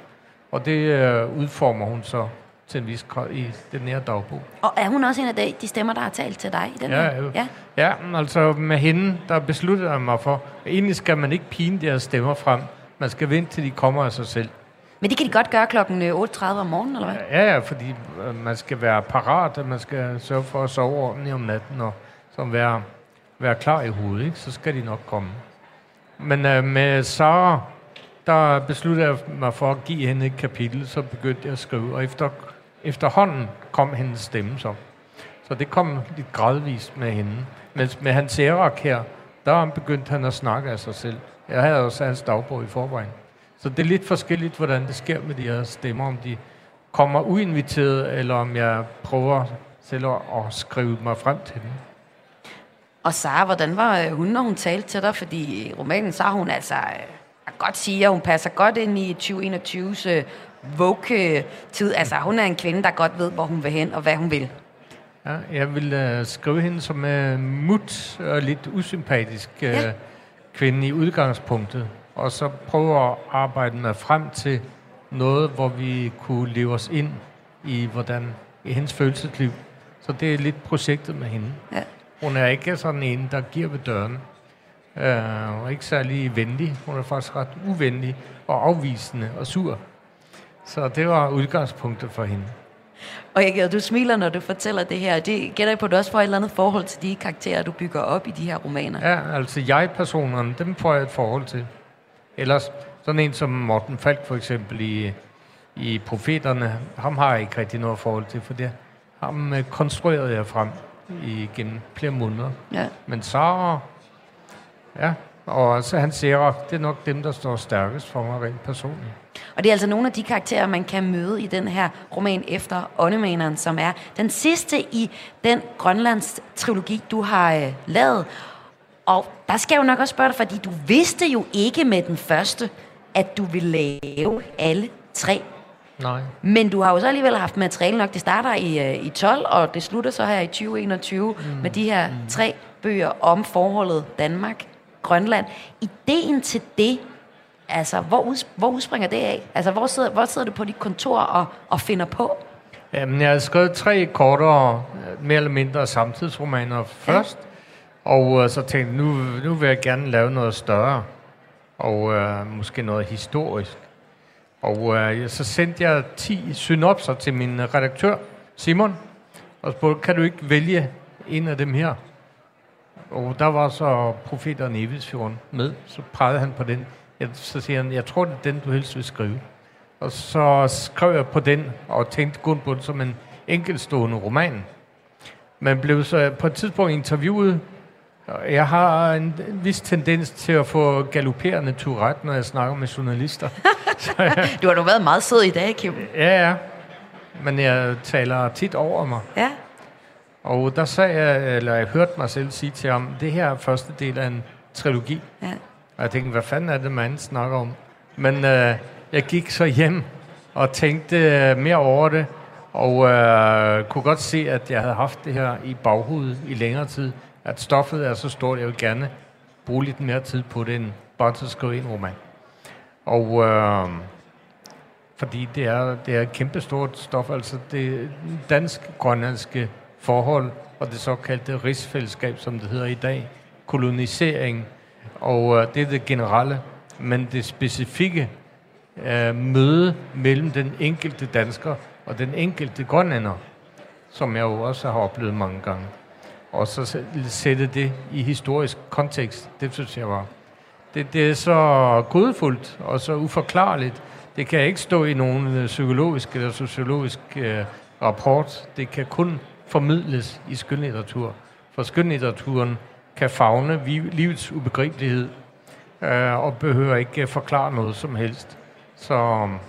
Og det øh, udformer hun så til en vis grad i den her dagbog. og er hun også en af de, stemmer, der har talt til dig i den Ja, her? Ja. Ja, altså med hende, der besluttede jeg mig for, at egentlig skal man ikke pine deres stemmer frem. Man skal vente til de kommer af sig selv. Men det kan de godt gøre klokken øh, 8.30 om morgenen, eller hvad? Ja, ja, fordi øh, man skal være parat, og man skal sørge for at sove ordentligt om natten, og så være, være klar i hovedet, ikke? så skal de nok komme. Men øh, med Sara, der besluttede jeg mig for at give hende et kapitel, så begyndte jeg at skrive, og efter, efterhånden kom hendes stemme så. Så det kom lidt gradvist med hende. Men med Hans ærak her, der begyndte han at snakke af sig selv. Jeg havde også hans dagbog i forvejen. Så det er lidt forskelligt, hvordan det sker med de her stemmer, om de kommer uinviteret, eller om jeg prøver selv at, skrive mig frem til dem. Og Sara, hvordan var øh, hun, når hun talte til dig? Fordi i romanen, så har hun altså... Øh, jeg kan godt sige, at hun passer godt ind i 2021's øh, Vogue-tid. Altså, hun er en kvinde, der godt ved, hvor hun vil hen og hvad hun vil. Ja, jeg vil uh, skrive hende som uh, mut og lidt usympatisk uh, Ja. kvinde i udgangspunktet, og så prøve at arbejde mig frem til noget, hvor vi kunne leve os ind i, hvordan, i hendes følelsesliv. Så det er lidt projektet med hende. Ja. Hun er ikke sådan en, der giver ved døren. Uh, hun er ikke særlig venlig. Hun er faktisk ret uvenlig og afvisende og sur. Så det var udgangspunktet for hende. Og jeg, du smiler, når du fortæller det her. Det gætter jeg på, at du også får et eller andet forhold til de karakterer, du bygger op i de her romaner. Ja, altså jeg-personerne, dem får jeg et forhold til. Ellers sådan en som Morten Falk for eksempel i, i Profeterne, ham har jeg ikke rigtig noget forhold til, for det ham øh, konstruerede jeg frem igennem flere måneder. Ja. Men Sara, ja, og så han Sera, det er nok dem, der står stærkest for mig rent personligt. Og det er altså nogle af de karakterer, man kan møde i den her roman efter Åndemaneren, som er den sidste i den Grønlands trilogi, du har øh, lavet. Og der skal jeg jo nok også spørge dig, fordi du vidste jo ikke med den første, at du ville lave alle tre. Nej. Men du har jo så alligevel haft materiale nok. Det starter i, øh, i 12, og det slutter så her i 2021 mm. med de her tre bøger om forholdet Danmark-Grønland. Ideen til det, altså hvor, uds- hvor udspringer det af? Altså hvor sidder, hvor sidder du på dit kontor og, og finder på? Jamen, jeg har skrevet tre kortere, øh, mere eller mindre samtidsromaner først, og øh, så tænkte jeg, nu, nu vil jeg gerne lave noget større, og øh, måske noget historisk. Og øh, så sendte jeg 10 synopser til min redaktør, Simon, og spurgte, kan du ikke vælge en af dem her? Og der var så profeteren i Evidsfjorden med, så pegede han på den. Jeg, så siger han, jeg tror, det er den, du helst vil skrive. Og så skrev jeg på den, og tænkte kun på den som en enkeltstående roman. Men blev så på et tidspunkt interviewet. og Jeg har en vis tendens til at få galopperende Tourette, når jeg snakker med journalister. så, jeg, Du har jo været meget sød i dag, Kim. ja, ja. Men jeg taler tit over mig. Ja. Og der sagde jeg, eller jeg hørte mig selv sige til ham, det her er første del af en trilogi. ja. Og jeg tænkte, hvad fanden er det, man snakker om? Men øh, jeg gik så hjem og tænkte øh, mere over det, og øh, kunne godt se, at jeg havde haft det her i baghovedet i længere tid. At stoffet er så stort, jeg vil gerne bruge lidt mere tid på det, end bare til at skrive en roman. Og øh, fordi det er, det er et kæmpestort stof, altså det dansk-grønlandske forhold, og det såkaldte rigsfællesskab, som det hedder i dag, kolonisering, og øh, det er det generelle, men det specifikke øh, møde mellem den enkelte dansker og den enkelte grønlænder, som jeg jo også har oplevet mange gange. Og så sætte det i historisk kontekst, det synes jeg var. Det, det er så godfuldt og så uforklarligt. Det kan ikke stå i nogen øh, psykologisk eller sociologisk øh, rapport. Det kan kun formidles i skønlitteratur. For skønlitteraturen kan fagne livets ubegribelighed øh, og behøver ikke forklare noget som helst. Så um,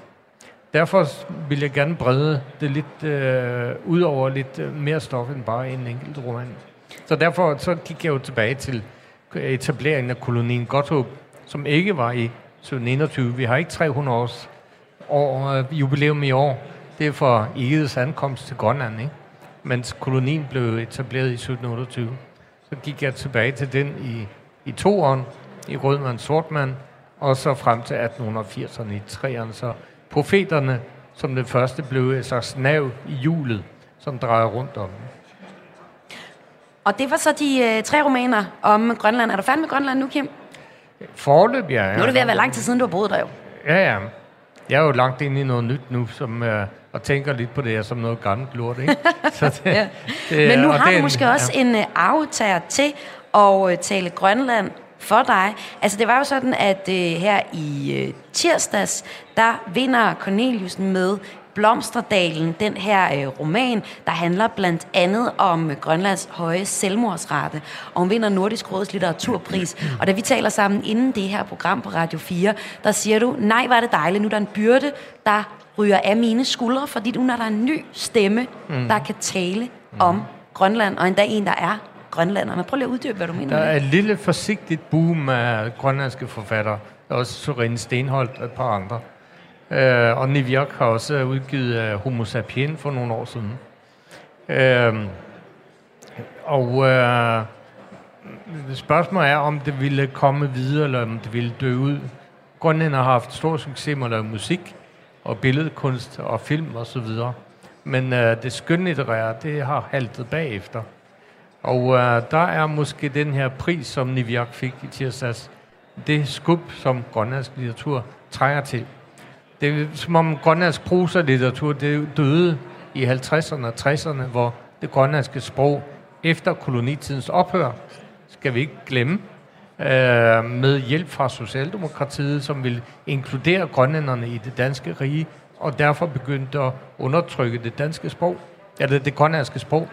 derfor vil jeg gerne brede det lidt øh, ud over lidt øh, mere stof end bare en enkelt roman. Så derfor så gik jeg jo tilbage til øh, etableringen af kolonien Gotthåb, som ikke var i 1721. Vi har ikke 300 års år, øh, jubilæum i år. Det er for Egedes ankomst til Grønland, ikke? Mens kolonien blev etableret i 1728. Så gik jeg tilbage til den i, i to år, i Rødmand Sortmand, og så frem til 1880'erne i træerne. Så profeterne som det første blev et slags nav i hjulet, som drejer rundt om. Og det var så de øh, tre romaner om Grønland. Er du færdig med Grønland nu, Kim? Forløb, ja. Nu er det ved at være lang tid siden, du har boet der jo. Ja, ja. Jeg er jo langt inde i noget nyt nu, som, øh, og tænker lidt på det her som noget gammelt lort. Ikke? Så det, ja. det, Men nu har du måske også ja. en uh, aftager til at uh, tale Grønland for dig. Altså det var jo sådan, at uh, her i uh, tirsdags, der vinder Corneliusen med Blomsterdalen, den her øh, roman, der handler blandt andet om øh, Grønlands høje selvmordsrate. Og hun vinder Nordisk Råds litteraturpris. Og da vi taler sammen inden det her program på Radio 4, der siger du, nej, var det dejligt, nu er der en byrde, der ryger af mine skuldre, fordi nu er der en ny stemme, mm. der kan tale mm. om Grønland, og endda en, der er grønlander. Men prøv lige at uddybe, hvad du mener. Der er et lille forsigtigt boom af grønlandske forfattere. Også Sorine Stenholdt og et par andre. Øh, og Niviak har også udgivet uh, Homo sapien for nogle år siden. Øh, og uh, spørgsmålet er, om det ville komme videre, eller om det ville dø ud. Grønland har haft stor succes med at lave musik, og billedkunst, og film og så videre. Men øh, det skønlitterære, det har haltet bagefter. Og øh, der er måske den her pris, som Niviak fik i tirsdags, det skub, som grønlandsk litteratur trænger til. Det er som om grønlandsk prosa-litteratur det døde i 50'erne og 60'erne, hvor det grønlandske sprog efter kolonitidens ophør, skal vi ikke glemme, øh, med hjælp fra Socialdemokratiet, som ville inkludere grønlænderne i det danske rige, og derfor begyndte at undertrykke det danske sprog, eller det grønlandske sprog,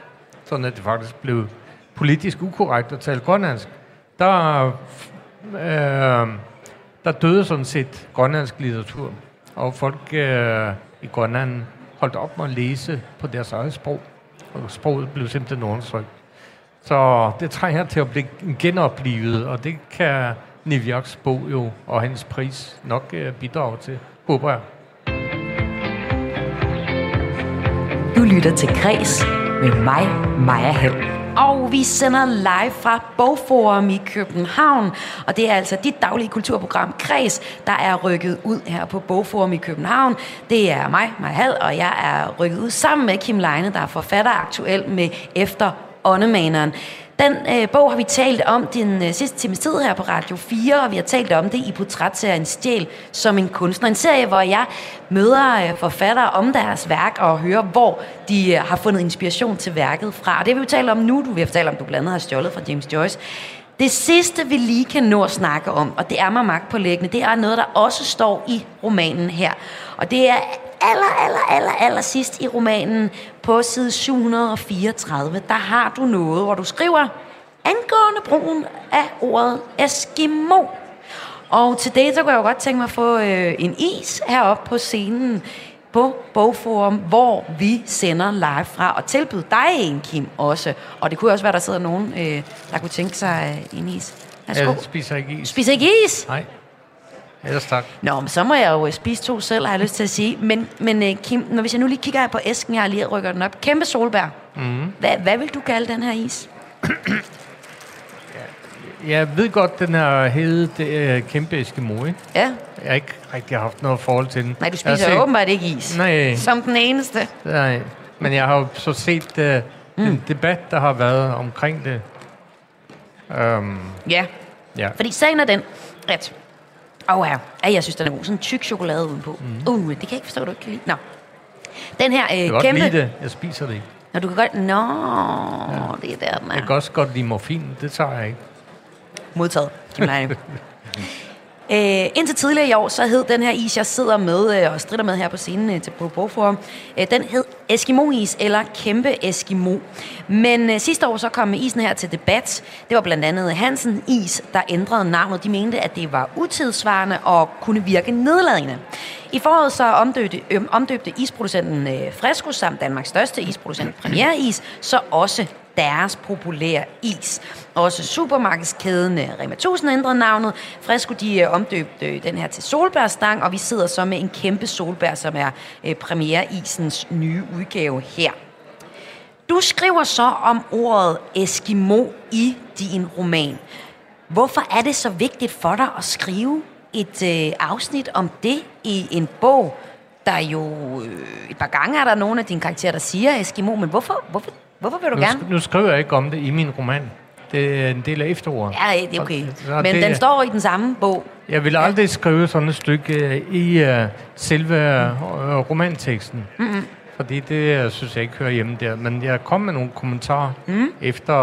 sådan at det faktisk blev politisk ukorrekt at tale grønlandsk. Der, øh, der døde sådan set grønlandsk litteratur og folk øh, i Grønland holdt op med at læse på deres eget sprog, og sproget blev simpelthen undertrykt. Så det trænger til at blive genoplevet, og det kan Niviaks bog jo, og hans pris nok øh, bidrage til, håber jeg. Du lytter til Græs med mig, Maja Hall. Og vi sender live fra Bogforum i København. Og det er altså dit daglige kulturprogram Kreds, der er rykket ud her på Bogforum i København. Det er mig, Maja Hall, og jeg er rykket ud sammen med Kim Leine, der er forfatter aktuel med Efter Åndemaneren. Den øh, bog har vi talt om den øh, sidste times tid her på Radio 4, og vi har talt om det i portrætserien Stjæl som en kunstner. En serie, hvor jeg møder øh, forfattere om deres værk og hører, hvor de øh, har fundet inspiration til værket fra. Og det vil vi tale om nu. Du vil fortælle om, du blandt andet har stjålet fra James Joyce. Det sidste, vi lige kan nå at snakke om, og det er mig magt på læggende, det er noget, der også står i romanen her. Og det er aller, aller, aller, aller sidst i romanen på side 734, der har du noget, hvor du skriver angående brugen af ordet Eskimo. Og til det, så kunne jeg jo godt tænke mig at få øh, en is heroppe på scenen på Bogforum, hvor vi sender live fra, og tilbyde dig en, Kim, også. Og det kunne også være, der sidder nogen, øh, der kunne tænke sig øh, en is. Værsgo. Jeg spiser ikke is. Spiser ikke is? Nej. Ellers tak. Nå, men så må jeg jo øh, spise to selv, har jeg lyst til at sige. Men, men øh, Kim, når hvis jeg nu lige kigger her på æsken, jeg har lige rykker den op. Kæmpe solbær. Mm. Hvad, hvad vil du kalde den her is? Jeg ved godt, den er hede det er kæmpe Eskimo, ikke? Ja. Jeg har ikke rigtig haft noget forhold til den. Nej, du spiser set... åbenbart ikke is. Nej. Som den eneste. Nej, men jeg har jo så set uh, mm. den debat, der har været omkring det. Um, ja. ja, fordi sagen er den, at Åh oh, ja. jeg synes, den er god. Sådan en tyk chokolade udenpå. Mm. Uh, det kan jeg ikke forstå, du ikke kan lide. Nå. Den her øh, Jeg kan kæmpe... godt lide det. Jeg spiser det ikke. Nå, du kan godt... Nå, ja. det er der, den Jeg er. kan også godt lide morfin. Det tager jeg ikke. Modtaget. Kim. Øh, indtil tidligere i år, så hed den her is, jeg sidder med øh, og strider med her på scenen øh, til på Bogforum, øh, den hed Eskimo-is eller Kæmpe Eskimo. Men øh, sidste år så kom isen her til debat. Det var blandt andet Hansen Is, der ændrede navnet. De mente, at det var utidsvarende og kunne virke nedladende. I foråret så omdøbte, øh, omdøbte isproducenten øh, Fresco samt Danmarks største isproducent Premier Is, så også deres populære is. Også supermarkedskæden Rema 1000 ændrede navnet. Fresco de øh, omdøbte øh, den her til solbærstang, og vi sidder så med en kæmpe solbær, som er øh, premiereisens nye udgave her. Du skriver så om ordet Eskimo i din roman. Hvorfor er det så vigtigt for dig at skrive et øh, afsnit om det i en bog, der jo øh, et par gange er der nogle af dine karakterer, der siger Eskimo, men hvorfor, hvorfor, hvorfor vil du Nu, gerne? nu skriver jeg ikke om det i min roman. Det er en del af efteråret. Ja, det er okay. Så Men det- den står i den samme bog. Jeg vil aldrig skrive sådan et stykke øh, i uh, selve uh, romanteksten. Mm-hmm. Fordi det synes jeg ikke hører hjemme der. Men jeg kom med nogle kommentarer, mm. efter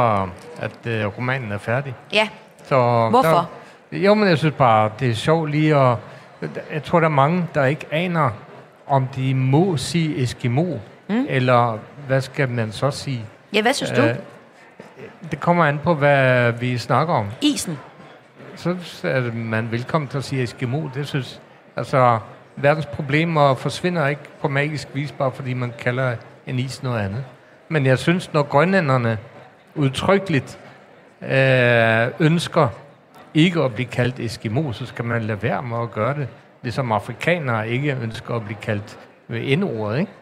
at uh, romanen er færdig. Ja, Så Hvorfor? Der, jo, men jeg synes bare, det er sjovt lige at... Jeg tror, der er mange, der ikke aner, om de må sige Eskimo, mm. eller hvad skal man så sige? ja hvad synes du? Øh, det kommer an på, hvad vi snakker om. Isen. Så er man velkommen til at sige Eskimo. Det synes altså, verdens problemer forsvinder ikke på magisk vis, bare fordi man kalder en is noget andet. Men jeg synes, når grønlænderne udtrykkeligt øh, ønsker ikke at blive kaldt Eskimo, så skal man lade være med at gøre det. Ligesom afrikanere ikke ønsker at blive kaldt ved N-ordet, ikke?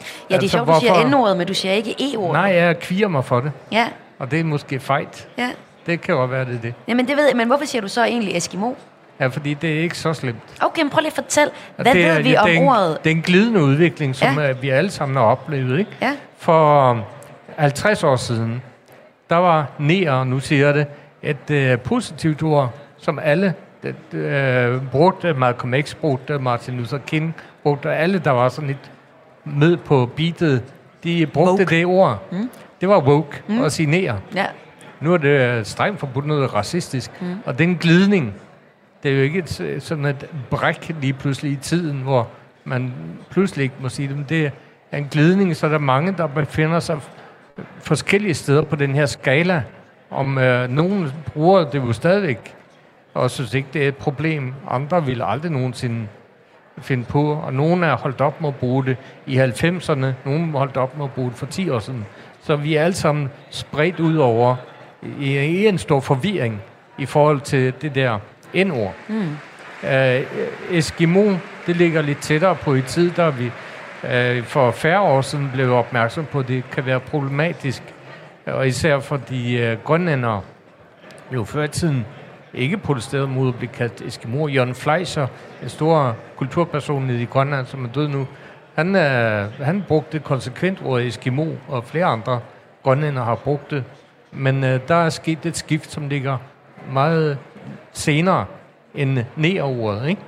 Ja, det er Altså, sjovt, du siger hvorfor- N-ordet, men du siger ikke E-ordet. Nej, jeg kvier mig for det, Ja, og det er måske fejt. ja. Det kan jo være, det er det. Jamen, det ved jeg, men hvorfor siger du så egentlig Eskimo? Ja, fordi det er ikke så slemt. Okay, men prøv lige at fortælle, hvad det ved er, vi det, om er en, ordet? Det er en glidende udvikling, som Ja. ja. vi alle sammen har oplevet. Ikke? Ja. For um, 50 år siden, der var nære, nu siger jeg det, et uh, positivt ord, som alle det, uh, brugte. Malcolm X brugte, Martin Luther King brugte, alle, der var sådan lidt med på beatet, de brugte Woke. det ord. Mm. Det var woke, mm. at sige nære. Ja. Nu er det strengt forbudt noget racistisk. Mm. Og den glidning, det er jo ikke et, sådan et bræk lige pludselig i tiden, hvor man pludselig ikke må sige det, men det er en glidning, så der er mange, der befinder sig forskellige steder på den her skala. Om øh, nogen bruger det jo stadigvæk, og synes ikke, det er et problem. Andre vil aldrig nogensinde finde på, og nogen er holdt op med at bruge det i 90'erne, nogen holdt op med at bruge det for 10 år siden. Så vi er alle sammen spredt ud over i, i en stor forvirring i forhold til det der N-ord. Mm. Uh, Eskimo, det ligger lidt tættere på i tid, der vi uh, for færre år siden blev opmærksom på, at det kan være problematisk, og især fordi uh, grønlændere jo før i tiden ikke protesteret mod at blive kaldt Eskimo. Jørgen Fleischer, en stor kulturperson nede i Grønland, som er død nu, han, øh, han brugte konsekvent ordet Eskimo, og flere andre grønlænder har brugt det. Men øh, der er sket et skift, som ligger meget senere end nærordet, ikke?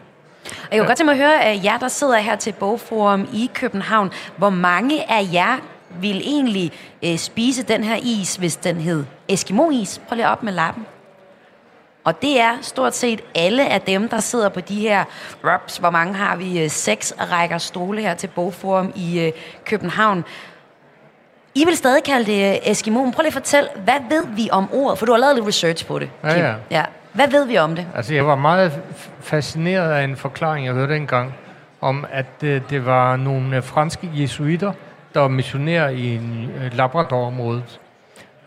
Og jeg kunne godt tænke mig at høre af jer, der sidder her til Bogforum i København. Hvor mange af jer vil egentlig øh, spise den her is, hvis den hed Eskimo-is? Prøv lige op med lappen. Og det er stort set alle af dem, der sidder på de her rubs. Hvor mange har vi? Øh, Seks rækker stole her til Bogforum i øh, København. I vil stadig kalde det øh, Eskimo. Prøv lige at fortælle, hvad ved vi om ordet? For du har lavet lidt research på det. Ja, Kim. ja. ja. Hvad ved vi om det? Altså, jeg var meget fascineret af en forklaring, jeg hørte engang, om at øh, det var nogle franske jesuiter, der var missionærer i øh, Labrador-området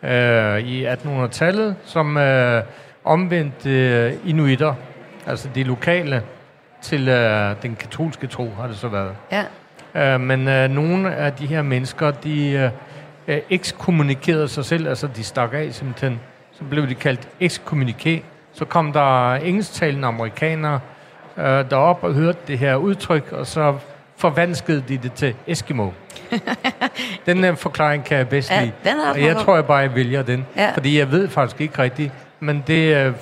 øh, i 1800-tallet, som øh, omvendte øh, inuitter, altså de lokale, til øh, den katolske tro, har det så været. Ja. Øh, men øh, nogle af de her mennesker, de øh, øh, ekskommunikerede sig selv, altså de stak af simpelthen. Så blev de kaldt ekskommuniké. Så kom der engelsktalende amerikanere øh, derop og hørte det her udtryk, og så forvanskede de det til Eskimo. den øh, forklaring kan jeg bedst Ja, lide. den og jeg tror, jeg bare, jeg vælger den. Ja. Fordi jeg ved faktisk ikke rigtigt, men det øh,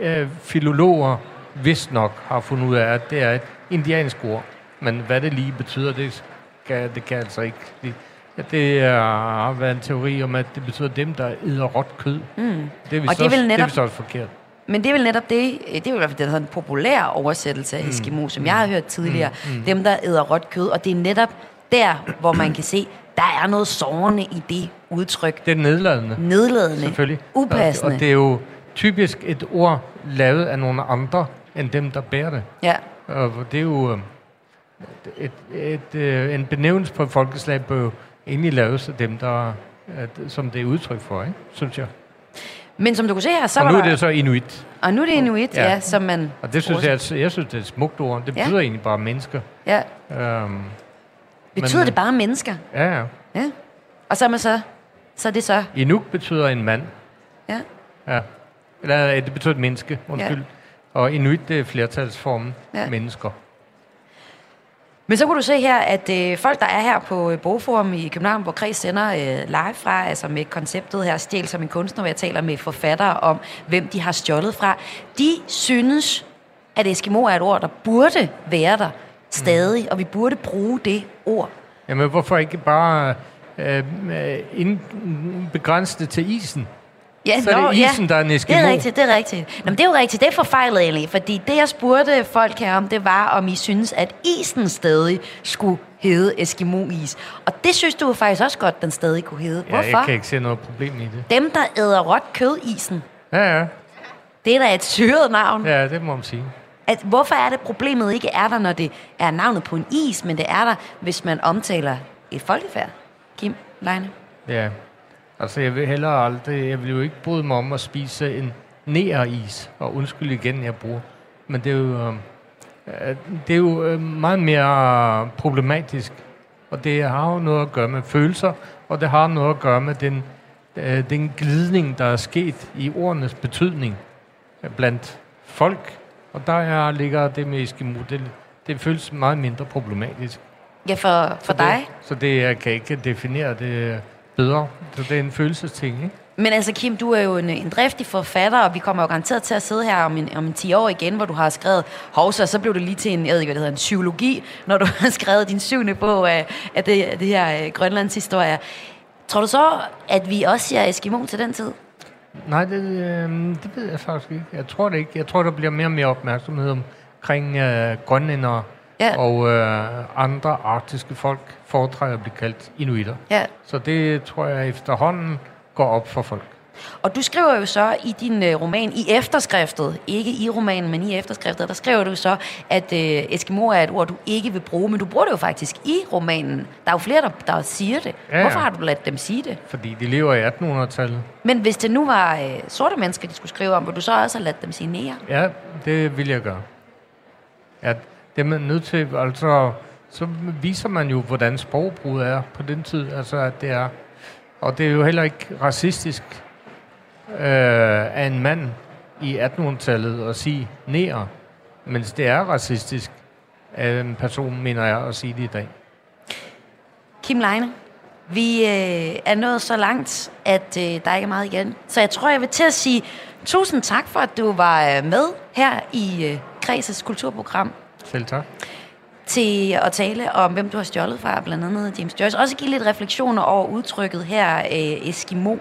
øh, filologer, vist nok har fundet ud af, at det er et indiansk ord. Men hvad det lige betyder, det kan, det kan altså ikke. Det, ja, det er, har været en teori om, at det betyder dem, der æder råt kød. Mm. Det er Og det er vel det er netop- også forkert. Men det er vel netop det, det er i hvert fald den sådan populære oversættelse af Eskimo, som jeg har hørt tidligere. Dem, der æder råt kød. Og det er netop der, hvor man kan se, der er noget sårende i det udtryk. Det er nedladende. Nedladende. Selvfølgelig. Upassende. Og det er jo typisk et ord lavet af nogle andre, end dem, der bærer det. Ja. Og det er jo øh, et, et, øh, en benævnelse på et folkeslag bør jo egentlig laves af dem, der, at, som det er udtryk for, ikke? synes jeg. Men som du kunne se her, så Og nu er det så inuit. Og nu er det inuit, ja, Ja. ja som man... Og det synes jeg, at, jeg synes, det er et smukt ord. Det Ja. betyder egentlig bare mennesker. Ja. Øhm, Betyder Men, det bare mennesker? ja, ja. Ja. Og så er man så... Så er det så... Inuk betyder en mand. Ja. Ja. Eller øh, det betyder et menneske, undskyld. Ja. Og inuit, det er flertalsformen Ja. mennesker. Men så kunne du se her, at øh, folk, der er her på øh, Bogforum i København, hvor Kreds sender øh, live fra, altså med konceptet her, Stjæl som en kunstner, hvor jeg taler med forfattere om, hvem de har stjålet fra, de synes, at Eskimo er et ord, der burde være der stadig, mm. og vi burde bruge det ord. Jamen, hvorfor ikke bare øh, øh, ind, begrænse det til isen? Ja, Så er det isen, der er en Det er rigtigt, det er rigtigt. Nå, men det er jo rigtigt, det er forfejlet egentlig, fordi det, jeg spurgte folk her om, det var, om I synes, at isen stadig skulle hedde Eskimo-is. Og det synes du jo faktisk også godt, den stadig kunne hedde. Ja, Hvorfor? jeg kan ikke se noget problem i det. Dem, der æder råt kød-isen, Ja, ja. det er da et syret navn. Ja. Ja, det må man sige. At, hvorfor er det, problemet ikke er der, når det er navnet på en is, men det er der, hvis man omtaler et folkefærd? Kim Leine? Ja. Altså, jeg vil hellere aldrig... Jeg vil jo ikke bryde mig om at spise en næreis. Og undskyld igen, jeg bruger. Men det er jo... Øh, øh, det er jo øh, meget mere problematisk. Og det har jo noget at gøre med følelser, og det har noget at gøre med den, øh, den glidning, der er sket i ordenes betydning øh, blandt folk. Og der er, ligger det med Eskimo. Det, det føles meget mindre problematisk. Ja, for, for Så dig. Det, så det, jeg kan ikke definere det bedre. Så det er en følelsesting, ikke? Men altså, Kim, du er jo en, en driftig forfatter, og vi kommer jo garanteret til at sidde her om en, om en 10 år igen, hvor du har skrevet Hovsa, så blev det lige til en, jeg ved ikke, hvad det hedder, en psykologi, når du har skrevet din syvende bog af, af det, af det her øh, Grønlands historie. Tror du så, at vi også siger Eskimo til den tid? Nej, det, øh, det ved jeg faktisk ikke. Jeg tror det ikke. Jeg tror, der bliver mere og mere opmærksomhed omkring øh, grønlændere Ja. og øh, andre arktiske folk foretrækker at blive kaldt inuitter. Ja. Så det tror jeg efterhånden går op for folk. Og du skriver jo så i din øh, roman, i efterskriftet, ikke i romanen, men i efterskriftet, der skriver du så, at øh, Eskimo er et ord, du ikke vil bruge, men du bruger det jo faktisk i romanen. Der er jo flere, der, der siger det. Ja. Hvorfor har du ladet dem sige det? Fordi de lever i 1800-tallet. Men hvis det nu var øh, sorte mennesker, de skulle skrive om, ville du så også have ladet dem sige nære? Ja, det vil jeg gøre. Ja, det er man nødt til, altså, så viser man jo, hvordan sprogbruget er på den tid, altså at det er, og det er jo heller ikke racistisk øh, af en mand i 1800-tallet at sige nære, mens det er racistisk af en person, mener jeg, at sige det i dag. Kim Leine, vi øh, er nået så langt, at øh, der ikke er meget igen. Så jeg tror, jeg vil til at sige tusind tak for, at du var øh, med her i øh, Kreses kulturprogram selv tak. til at tale om, hvem du har stjålet fra, blandt andet James Joyce. Også give lidt refleksioner over udtrykket her, øh, Eskimo.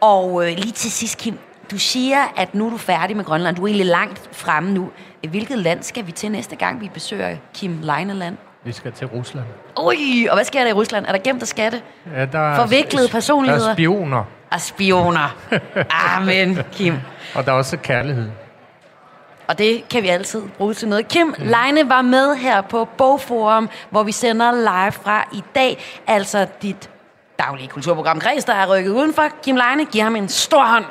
Og øh, lige til sidst, Kim, du siger, at nu er du færdig med Grønland. Du er egentlig langt fremme nu. Hvilket land skal vi til næste gang, vi besøger Kim Leineland? Vi skal til Rusland. Ui, og hvad sker der i Rusland? Er der gemt og skatte? Ja, der er, Forviklede Der personligheder. er spioner, Og spioner. Amen, Kim. og der er også kærlighed. Og det kan vi altid bruge til noget. Kim Leine var med her på Bogforum, hvor vi sender live fra i dag. Altså dit daglige kulturprogram Græs, der er rykket udenfor. Kim Leine, giver ham en stor hånd.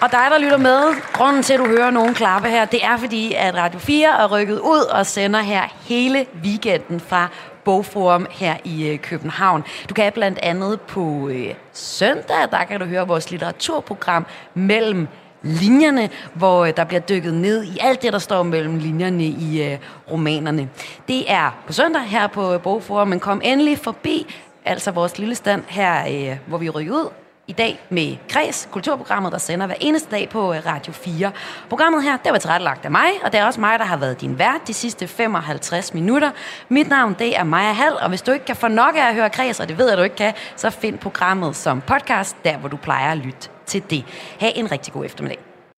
Og dig, der lytter med, grunden til, at du hører nogen klappe her, det er fordi, at Radio 4 er rykket ud og sender her hele weekenden fra Bogforum her i øh, København. Du kan blandt andet på øh, søndag, der kan du høre vores litteraturprogram mellem linjerne, hvor øh, der bliver dykket ned i alt det, der står mellem linjerne i øh, romanerne. Det er på søndag her på øh, Bogforum, men kom endelig forbi, altså vores lille stand her, øh, hvor vi rykker ud i dag med Kres, kulturprogrammet, der sender hver eneste dag på øh, Radio 4. Programmet her, det var tilrettelagt af mig, og det er også mig, der har været din vært de sidste 55 minutter. Mit navn, det er Maja Hall, og hvis du ikke kan få nok af at høre Kres, og det ved jeg, du ikke kan, så find programmet som podcast, der hvor du plejer at lytte til det. Ha' en rigtig god eftermiddag.